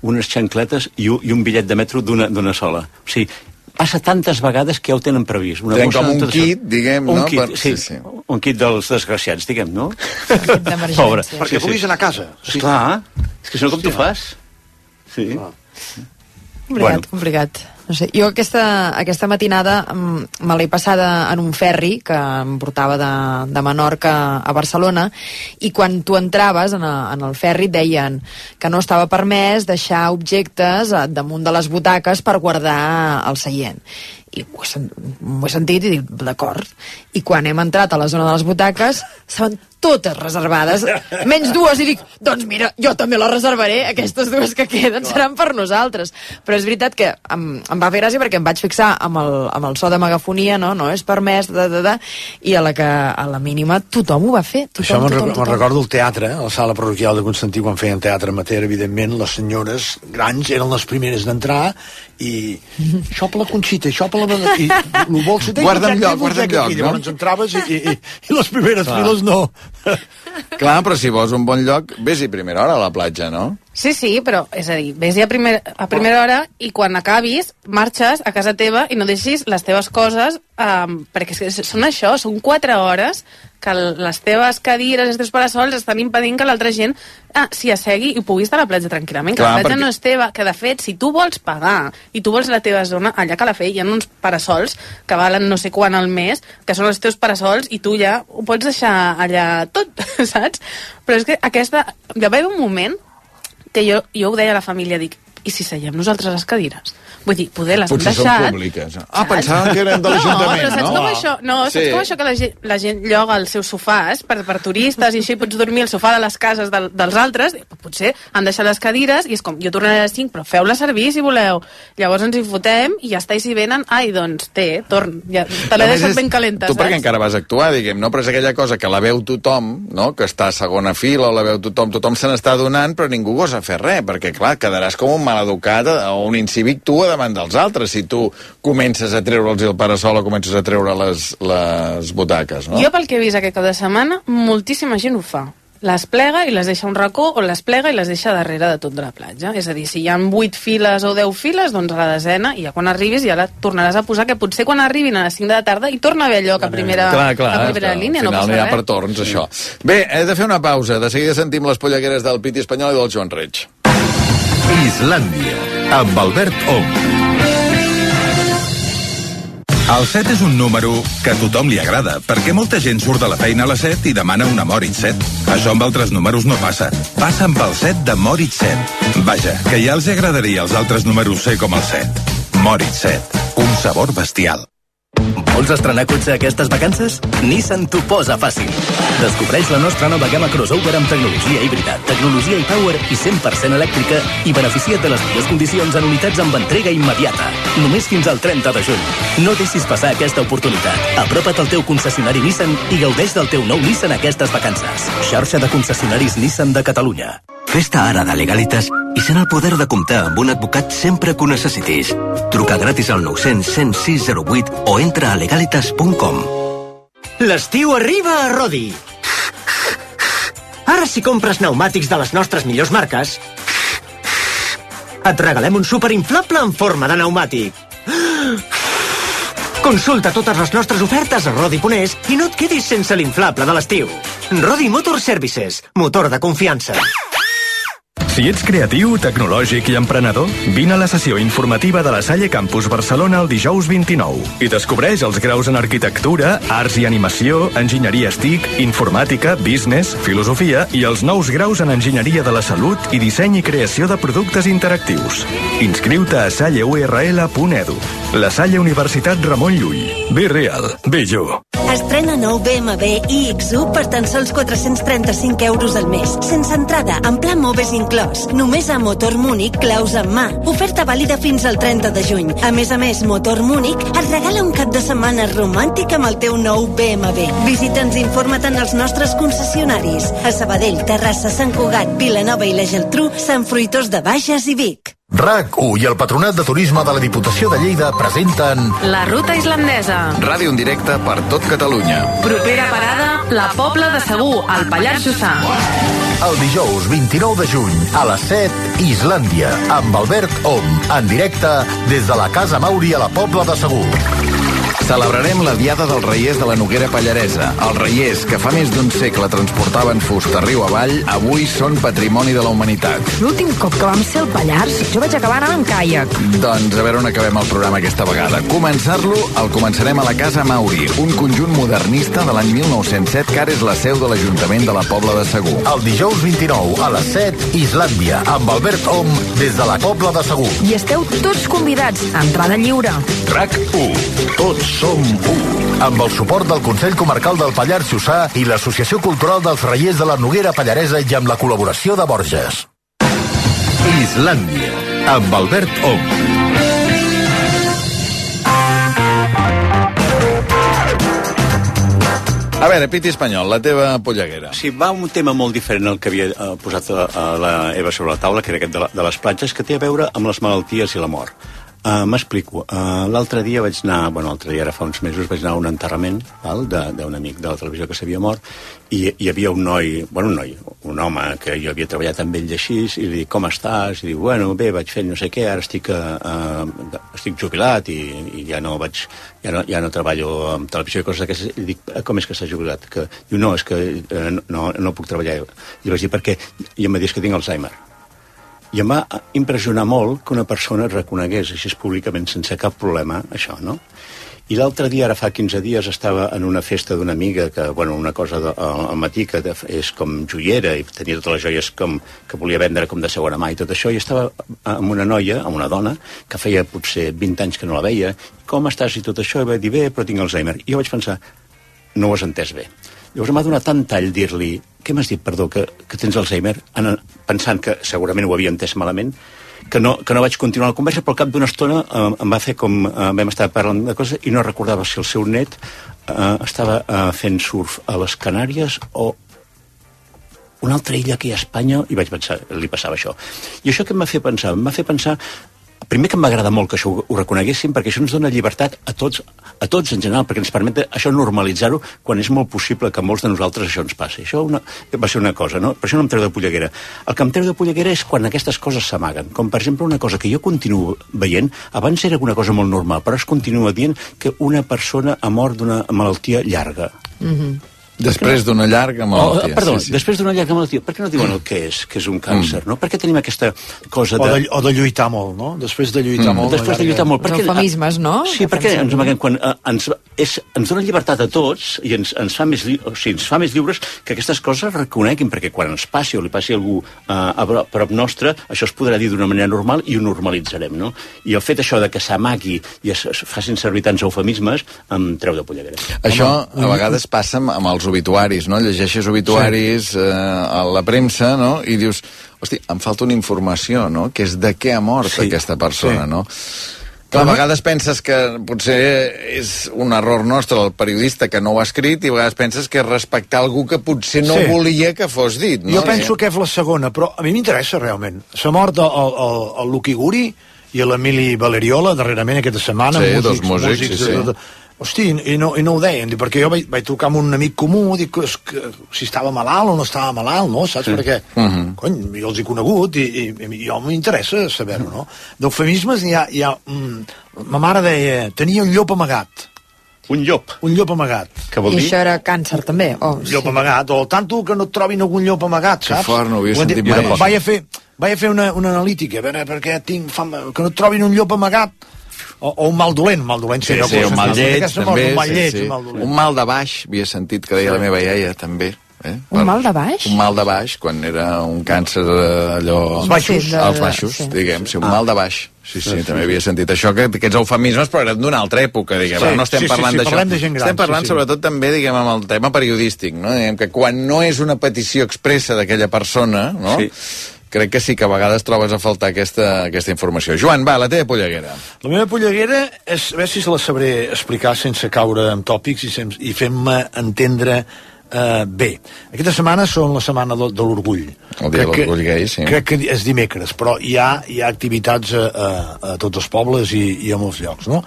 unes xancletes i, un- i un bitllet de metro d'una sola. O sigui, passa tantes vegades que ja ho tenen previst. Una Tenen com un tot això. kit, diguem, un no? Kit, Per- sí, sí, sí. un kit dels desgraciats, diguem, no? d'emergència. Pobre. Perquè puguis anar a casa. Sí. Esclar, és que si no com tu fas? Sí. Complicat, Bueno. complicat. No sé, jo aquesta, aquesta matinada mm, me l'he passada en un ferri que em portava de, de Menorca a Barcelona i quan tu entraves en, a, en el ferri deien que no estava permès deixar objectes damunt de les butaques per guardar el seient i ho he, m'ho he sentit i dic, d'acord. I quan hem entrat a la zona de les butaques, estaven totes reservades, menys dues, i dic, doncs mira, jo també les reservaré, aquestes dues que queden seran per nosaltres. Però és veritat que em, em va fer gràcia perquè em vaig fixar amb el, amb el so de megafonia, no, no és permès, da, da, da, i a la, que, a la mínima tothom ho va fer. Tothom, Això me'n rec tothom. recordo el teatre, a la sala parroquial de Constantí, quan feien teatre amateur, evidentment, les senyores grans eren les primeres d'entrar i xopa la Conxita, xopa la... I el vols que Guarda'm lloc, guarda'm lloc, I no? llavors entraves i, i, i les primeres Clar. files no. Clar, però si vols un bon lloc, vés-hi primera hora a la platja, no? Sí, sí, però, és a dir, vés a, primer, a primera hora i quan acabis, marxes a casa teva i no deixis les teves coses, um, perquè que són això, són quatre hores que les teves cadires, els teus parasols estan impedint que l'altra gent ah, s'hi assegui i pugui estar a la platja tranquil·lament, que Clar, la platja perquè- no és teva, que de fet, si tu vols pagar i tu vols la teva zona, allà a Calafell hi ha uns parasols que valen no sé quan al mes, que són els teus parasols i tu ja ho pots deixar allà tot, *laughs* saps? Però és que aquesta... Hi va haver un moment que jo, jo ho deia a la família, dic, i si seiem nosaltres a les cadires? Vull dir, poder les Potser són deixat... públiques. Ah, pensaven que eren de l'Ajuntament, no? però saps no? com això, no, saps Sí. com això que la gent, la gent lloga els seus sofàs per, per turistes i així pots dormir al sofà de les cases del, dels altres? Potser han deixat les cadires i és com, jo tornaré a les 5, però feu-la servir si voleu. Llavors ens hi fotem i ja està, i si venen, ai, doncs, té, torn, ja, te l'he deixat és- ben calenta, Tu perquè saps? encara vas actuar, diguem, no? Però és aquella cosa que la veu tothom, no? Que està a segona fila o la veu tothom, tothom se n'està donant, però ningú gosa fer res, perquè, clar, quedaràs com un maleducat o un incívic tu a davant dels altres, si tu comences a treure'ls el parasol o comences a treure les, les butaques, no? Jo pel que he vist aquest cap de setmana, moltíssima gent ho fa. Les plega i les deixa un racó o les plega i les deixa darrere de tot de la platja. És a dir, si hi ha 8 files o 10 files, doncs a la desena i ja quan arribis ja la tornaràs a posar, que potser quan arribin a les 5 de la tarda hi torna a haver lloc a primera, clar, clar, a primera que línia, al no final passa hi ha per torns, això. Bé, he de fer una pausa. De seguida sentim les pollegueres del Piti Espanyol i del Joan Reig. Islàndia, amb Albert Ong. El 7 és un número que a tothom li agrada, perquè molta gent surt de la feina a les 7 i demana una Moritz 7. Això amb altres números no passa. Passa amb el 7 de Moritz 7. Vaja, que ja els agradaria als altres números ser com el 7. Moritz 7. Un sabor bestial. Vols estrenar cotxe aquestes vacances? Nissan t'ho posa fàcil. Descobreix la nostra nova gamma crossover amb tecnologia híbrida, tecnologia e-power i 100% elèctrica i beneficia't de les millors condicions en unitats amb entrega immediata. Només fins al 30 de juny. No deixis passar aquesta oportunitat. Apropa't al teu concessionari Nissan i gaudeix del teu nou Nissan aquestes vacances. Xarxa de concessionaris Nissan de Catalunya. Fes-te ara de Legalitas i sent el poder de comptar amb un advocat sempre que ho necessitis. Truca gratis al 900 106 08 o entra a legalitas.com. L'estiu arriba a Rodi. Ara si compres pneumàtics de les nostres millors marques, et regalem un superinflable en forma de pneumàtic. Consulta totes les nostres ofertes a Rodi Ponés i no et quedis sense l'inflable de l'estiu. Rodi Motor Services, motor de confiança. Si ets creatiu, tecnològic i emprenedor, vine a la sessió informativa de la Salle Campus Barcelona el dijous 29 i descobreix els graus en arquitectura, arts i animació, enginyeria STIC, informàtica, business, filosofia i els nous graus en enginyeria de la salut i disseny i creació de productes interactius. Inscriu-te a salleurl.edu. La Salle Universitat Ramon Llull. Be real, be jo. Estrena nou BMW iX1 per tan sols 435 euros al mes, sense entrada, en pla Moves inclòs. Només a Motor Múnich, claus en mà. Oferta vàlida fins al 30 de juny. A més a més, Motor Múnich et regala un cap de setmana romàntic amb el teu nou BMW. Visita'ns i informa't en els nostres concessionaris. A Sabadell, Terrassa, Sant Cugat, Vilanova i la Geltrú, Sant Fruitós de Bages i Vic. RAC1 i el Patronat de Turisme de la Diputació de Lleida presenten La ruta islandesa. Ràdio en directe per tot Catalunya. Propera parada, la Pobla de Segur, al Pallars Jussà. El dijous 29 de juny a les 7 Islàndia amb Albert Om en directe des de la Casa Mauri a la Pobla de Segur. Celebrarem la Diada dels Reiers de la Noguera Pallaresa. Els reiers, que fa més d'un segle transportaven fusta riu avall, avui són patrimoni de la humanitat. L'últim cop que vam ser al Pallars, jo vaig acabar anant amb caiac. Doncs a veure on acabem el programa aquesta vegada. Començar-lo el començarem a la Casa Mauri, un conjunt modernista de l'any 1907 que ara és la seu de l'Ajuntament de la Pobla de Segur. El dijous 29 a les 7 Islàndia amb Albert Om des de la Pobla de Segur. I esteu tots convidats, a entrada lliure. RAC 1. Tots som 1. Amb el suport del Consell Comarcal del Pallars Jussà i l'Associació Cultural dels Reiers de la Noguera Pallaresa i amb la col·laboració de Borges. Islàndia, amb Albert Om. A veure, Piti Espanyol, la teva polleguera. Sí, va un tema molt diferent al que havia eh, posat a, a la Eva sobre la taula, que era aquest de, la, de les platges, que té a veure amb les malalties i la mort. Uh, M'explico. Uh, L'altre dia vaig anar, bueno, l'altre dia era fa uns mesos, vaig anar a un enterrament d'un amic de la televisió que s'havia mort i hi havia un noi, bueno, un noi, un home que jo havia treballat amb ell així i li dic, com estàs? I diu, bueno, bé, vaig fent no sé què, ara estic, uh, estic jubilat i, i ja no vaig, ja no, ja no treballo amb televisió i coses d'aquestes. I dic, com és que s'ha jubilat? Que, diu, no, és que uh, no, no puc treballar. I vaig dir, per què? I em és que tinc Alzheimer. I em va impressionar molt que una persona reconegués així públicament, sense cap problema, això, no? I l'altre dia, ara fa 15 dies, estava en una festa d'una amiga que, bueno, una cosa de, al matí que de, és com joiera i tenia totes les joies com, que volia vendre com de segona mà i tot això, i estava amb una noia, amb una dona, que feia potser 20 anys que no la veia, com estàs i tot això? I va dir, bé, però tinc Alzheimer. I jo vaig pensar, no ho has entès bé. Llavors m'ha donat tant tall dir-li què m'has dit, perdó, que, que tens Alzheimer, en, pensant que segurament ho havia entès malament, que no, que no vaig continuar la conversa, però al cap d'una estona eh, em va fer com eh, vam estar parlant de coses i no recordava si el seu net eh, estava eh, fent surf a les Canàries o una altra illa aquí a Espanya i vaig pensar, li passava això. I això que em va fer pensar? Em va fer pensar primer que m'agrada molt que això ho, ho reconeguéssim perquè això ens dona llibertat a tots, a tots en general, perquè ens permet això normalitzar-ho quan és molt possible que a molts de nosaltres això ens passi. Això una, va ser una cosa, no? Per això no em treu de polleguera. El que em treu de polleguera és quan aquestes coses s'amaguen. Com, per exemple, una cosa que jo continuo veient, abans era una cosa molt normal, però es continua dient que una persona ha mort d'una malaltia llarga. Mm -hmm. Després d'una llarga malaltia. Oh, perdó, sí, sí. després d'una llarga malaltia. Per què no diuen el que és, que és un càncer, mm. no? Per què tenim aquesta cosa O de... de, o de lluitar molt, no? Després de lluitar Mm. molt. Després de lluitar molt. Perquè- eufemismes, no? Sí, perquè ens amaguem quan eh, ens, és, ens dona llibertat a tots i ens, ens, fa més, o sigui, ens fa més lliures que aquestes coses es reconeguin, perquè quan ens passi o li passi a algú eh, a prop, nostre, això es podrà dir d'una manera normal i ho normalitzarem, no? I el fet això de que s'amagui i es, es facin servir tants eufemismes em treu de polleguera. Això a vegades passa amb els obituaris, no? Llegeixes obituaris eh, a la premsa, no? I dius, hosti, em falta una informació, no? Que és de què ha mort sí. aquesta persona, Sí. no? Clar, a vegades penses que potser és un error nostre, el periodista que no ho ha escrit, i a vegades penses que és respectar algú que potser no Sí. volia que fos dit, no? Jo penso que és la segona, però a mi m'interessa realment. S'ha mort el, el, el Luqui Guri i l'Emili Valeriola darrerament aquesta setmana. Sí, músics, dos músics, sí, de- sí. de- de- Hosti, i no, i no ho deien, dic, perquè jo vaig, vaig trucar amb un amic comú, dic que, és que, si estava malalt o no estava malalt, no? Saps? Sí. Perquè, Mhm. cony, jo els he conegut i, i, i jo m'interessa saber-ho, no? D'eufemismes hi ha... Hi ha mm, ma mare deia, tenia un llop amagat. Un llop. Un llop amagat. Que vol I dir? això era càncer, també. Oh, Un llop amagat, o tanto que no et trobin algun llop amagat, Que saps? fort, no ho havia Ho sentit mai, Vaig a fer, vaig a fer una, una analítica, a veure, perquè tinc fam, que no et trobin un llop amagat, o, o un mal dolent, mal dolent, Sí, no sí, un mal lleig, també. Un mal sí, lleig, sí. un mal dolent. Un mal de baix, havia sentit que deia la meva iaia, també. Eh? Un mal de baix? Un mal de baix, quan era un càncer allò... Els baixos. Sí, de- als baixos, sí. diguem, sí, un mal de baix. Sí, sí, també havia sentit això, que aquests eufemismes, però eren d'una altra època, diguem. Sí, no estem sí, sí, parlant sí, d'això. parlem gent gran, estem parlant sí, sí. sobretot també, diguem, amb el tema periodístic, no? Diguem que quan no és una petició expressa d'aquella persona, no? Sí. Crec que sí que a vegades trobes a faltar aquesta, aquesta informació. Joan, va, la teva polleguera. La meva polleguera és, a veure si se la sabré explicar sense caure en tòpics i, i fent-me entendre eh, bé. Aquesta setmana són la setmana de, de l'orgull. El dia de Crec que- l'orgull gai, sí. Crec que és dimecres, però hi ha, hi ha activitats a, a, a tots els pobles i, i a molts llocs, no?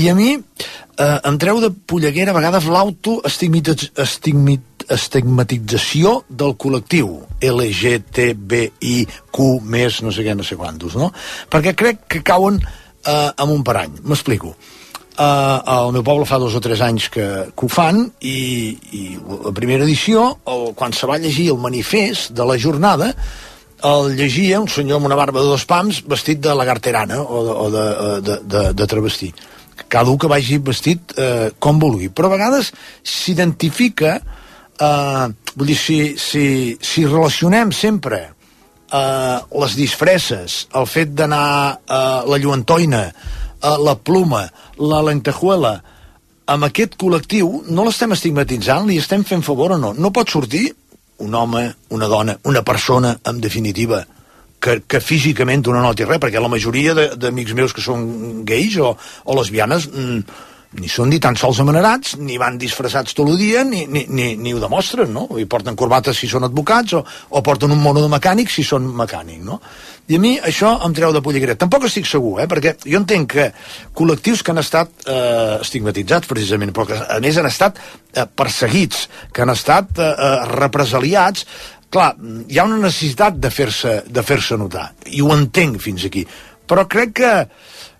I a mi eh, em treu de polleguera a vegades l'auto-estigmatització del col·lectiu LGTBIQ més no sé què, no sé quantos, no? Perquè crec que cauen eh, en un parany. M'explico. Uh, al meu poble fa dos o tres anys que, que ho fan i, i la primera edició, el, quan se va llegir el manifest de la jornada, el llegia un senyor amb una barba de dos pams vestit de lagarterana o de, o de, de, de, de travestí. Cada un que vagi vestit eh, com vulgui. Però a vegades s'identifica, eh, vull dir, si, si, si relacionem sempre eh, les disfresses, el fet d'anar a la lluentoina, a la pluma, la lentejuela, amb aquest col·lectiu no l'estem estigmatitzant, li estem fent favor o no. No pot sortir un home, una dona, una persona, en definitiva, que, que físicament no noti res, perquè la majoria d'amics meus que són gais o, o lesbianes mm, ni són ni tan sols amanerats, ni van disfressats tot el dia, ni, ni, ni, ni ho demostren, no? I porten corbates si són advocats, o, o porten un mono de mecànic si són mecànic, no? I a mi això em treu de polleguera. Tampoc estic segur, eh? Perquè jo entenc que col·lectius que han estat eh, estigmatitzats, precisament, però que a més han estat eh, perseguits, que han estat eh, eh, represaliats, clar, hi ha una necessitat de fer-se de fer notar, i ho entenc fins aquí. Però crec que,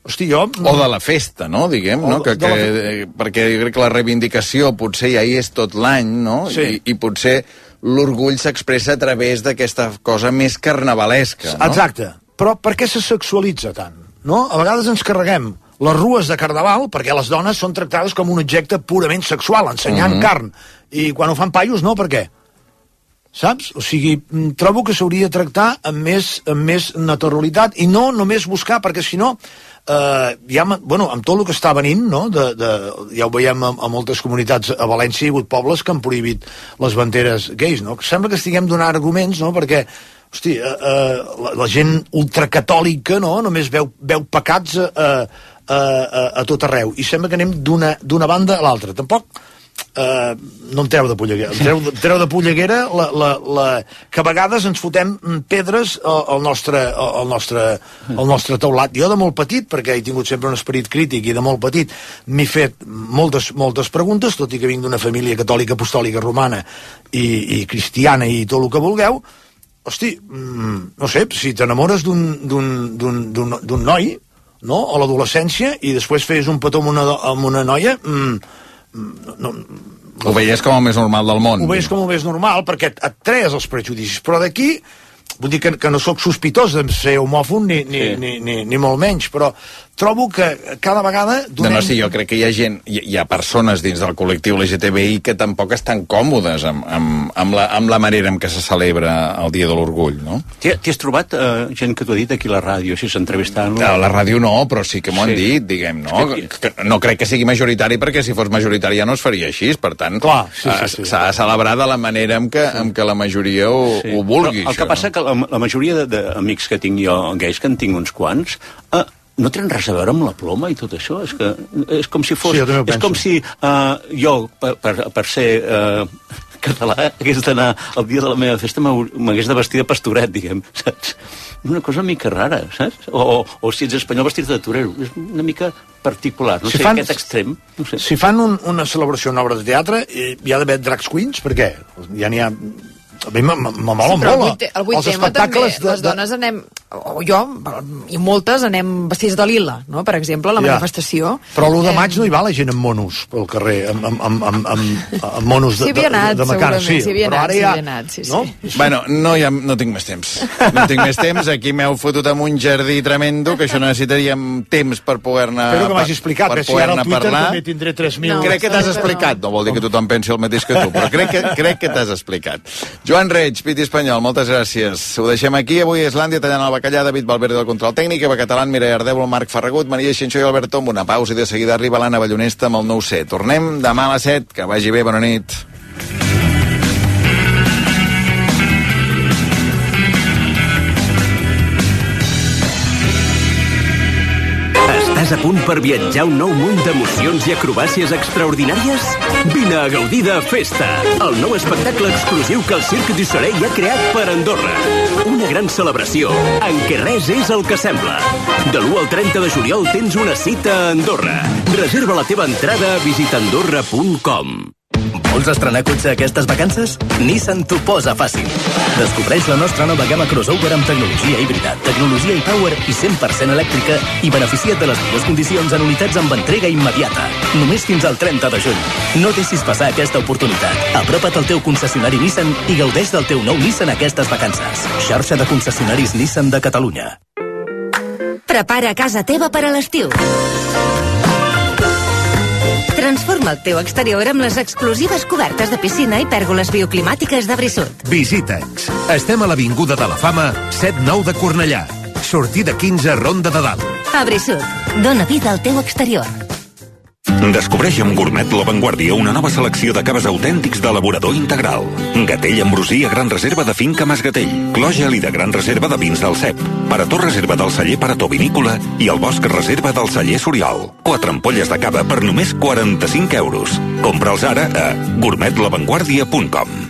hosti, jo... O de la festa, no?, diguem, O no? Que, que, eh, perquè jo crec que la reivindicació potser ja hi és tot l'any, no? Sí. I, I potser l'orgull s'expressa a través d'aquesta cosa més carnavalesca, no? Exacte. Però per què se sexualitza tant? No? A vegades ens carreguem les rues de carnaval perquè les dones són tractades com un objecte purament sexual, ensenyant Mhm. carn. I quan ho fan paios, no, per què? Saps? O sigui, mm, trobo que s'hauria de tractar amb més, amb més naturalitat i no només buscar, perquè si no eh, ja, bueno, amb tot el que està venint, no? de, de, ja ho veiem a, a moltes comunitats, a València hi ha hagut pobles que han prohibit les banderes gais, no? Sembla que estiguem donant arguments, no?, perquè hosti, eh, eh, la, la gent ultracatòlica no? només veu, veu pecats a, a, a, a tot arreu i sembla que anem d'una banda a l'altra tampoc eh, no em treu de polleguera em treu, em treu de polleguera la, la, la, que a vegades ens fotem pedres al, al, nostre, al, nostre, al nostre teulat jo de molt petit, perquè he tingut sempre un esperit crític i de molt petit m'he fet moltes, moltes preguntes tot i que vinc d'una família catòlica apostòlica romana i, i cristiana i tot el que vulgueu hosti, mm, no sé, si t'enamores d'un- noi, no?, a l'adolescència, i després fes un petó amb una, amb una noia, mm, no, Ho veies com el més normal del món. ho veus com el més normal, perquè et, et trees els prejudicis, però d'aquí vull dir que, que no sóc sospitós de ser homòfob ni, ni, Sí. sí. ni, ni, ni molt menys, però trobo que cada vegada No, donem... no, sí, jo crec que hi ha gent, hi, hi ha persones dins del col·lectiu LGTBI que tampoc estan còmodes amb, amb, amb, la, amb la manera en què se celebra el Dia de l'Orgull, no? T'hi has trobat eh, gent que t'ho ha dit aquí a la ràdio, si s'entrevistant... A la ràdio no, però sí que m'ho han Sí. dit, diguem, no? És Que, no crec que sigui majoritari, perquè si fos majoritari ja no es faria així, per tant, Clar, sí, sí, eh, sí. s'ha de celebrar de la manera en què, en què la majoria ho, Sí. ho vulgui, Però el que això, passa que la, la majoria de- d'amics que tinc jo, gais, que en tinc uns quants, eh, no tenen res a veure amb la ploma i tot això. És, que, és com si fos... Sí, jo és com si eh, jo, per, per, per ser eh, català, hagués d'anar el dia de la meva festa m'hagués de vestir de pastoret, diguem, *laughs* saps? Una cosa una mica rara, saps? O, o, o si ets espanyol vestir de torero. És una mica particular, no Si sé, fan- aquest extrem. No sé. Si fan un, una celebració, una obra de teatre, eh, hi ha d'haver drag queens, per què? Ja n'hi ha a mi me mola sí, molt. El 8, el 8 també, de, les dones anem, o jo, i moltes anem vestits de lila, no? per exemple, a la ja. manifestació. Però l'1 de maig no hi va la gent amb monos pel carrer, amb, amb, amb, amb, amb, amb monos de, de, de, de Macar. Sí, sí, però ara ja... Anat, sí, sí. No? Bueno, no, ja, no tinc més temps. No tinc més temps. Aquí m'heu fotut amb un jardí tremendo, que això necessitaríem temps per poder-ne Espero que m'hagi explicat, per si ara al Twitter parlar. també tindré 3.000... No, crec que t'has explicat. No. no vol dir que tothom pensi el mateix que tu, però crec que, crec que t'has explicat. Joan Reig, Piti Espanyol, moltes gràcies. Ho deixem aquí. Avui Islàndia tallant el bacallà, David Valverde del control tècnic, Eva Català, Mireia Ardeu, Marc Ferragut, Maria Xinxó i Albert Tom. Una pausa i de seguida arriba l'Anna Ballonesta amb el nou set. Tornem demà a les 7. Que vagi bé, bona nit. Estàs a punt per viatjar un nou munt d'emocions i acrobàcies extraordinàries? Vine a gaudir de Festa, el nou espectacle exclusiu que el Cirque du Soleil ha creat per Andorra. Una gran celebració en què res és el que sembla. De l'1 al 30 de juliol tens una cita a Andorra. Reserva la teva entrada a visitandorra.com. Vols estrenar cotxe aquestes vacances? Nissan t'ho posa fàcil. Descobreix la nostra nova gamma crossover amb tecnologia híbrida, tecnologia i power i 100% elèctrica i beneficia't de les millors condicions en unitats amb entrega immediata. Només fins al 30 de juny. No deixis passar aquesta oportunitat. Apropa't al teu concessionari Nissan i gaudeix del teu nou Nissan aquestes vacances. Xarxa de concessionaris Nissan de Catalunya. Prepara casa teva per a l'estiu. Transforma el teu exterior amb les exclusives cobertes de piscina i pèrgoles bioclimàtiques de Brissut. Visita'ns. Estem a l'Avinguda de la Fama, 7-9 de Cornellà. Sortida 15, Ronda de Dalt. A Brissut. Dóna vida al teu exterior. Descobreix amb Gourmet La Vanguardia una nova selecció de caves autèntics d'elaborador integral. Gatell Ambrosia Gran Reserva de Finca Mas Gatell. Clògel i de Gran Reserva de Vins del Cep. Parató Reserva del celler Parató Vinícola i el Bosc Reserva del celler Soriol. Quatre ampolles de cava per només 45 euros. Compra'ls ara a gourmetlavanguardia.com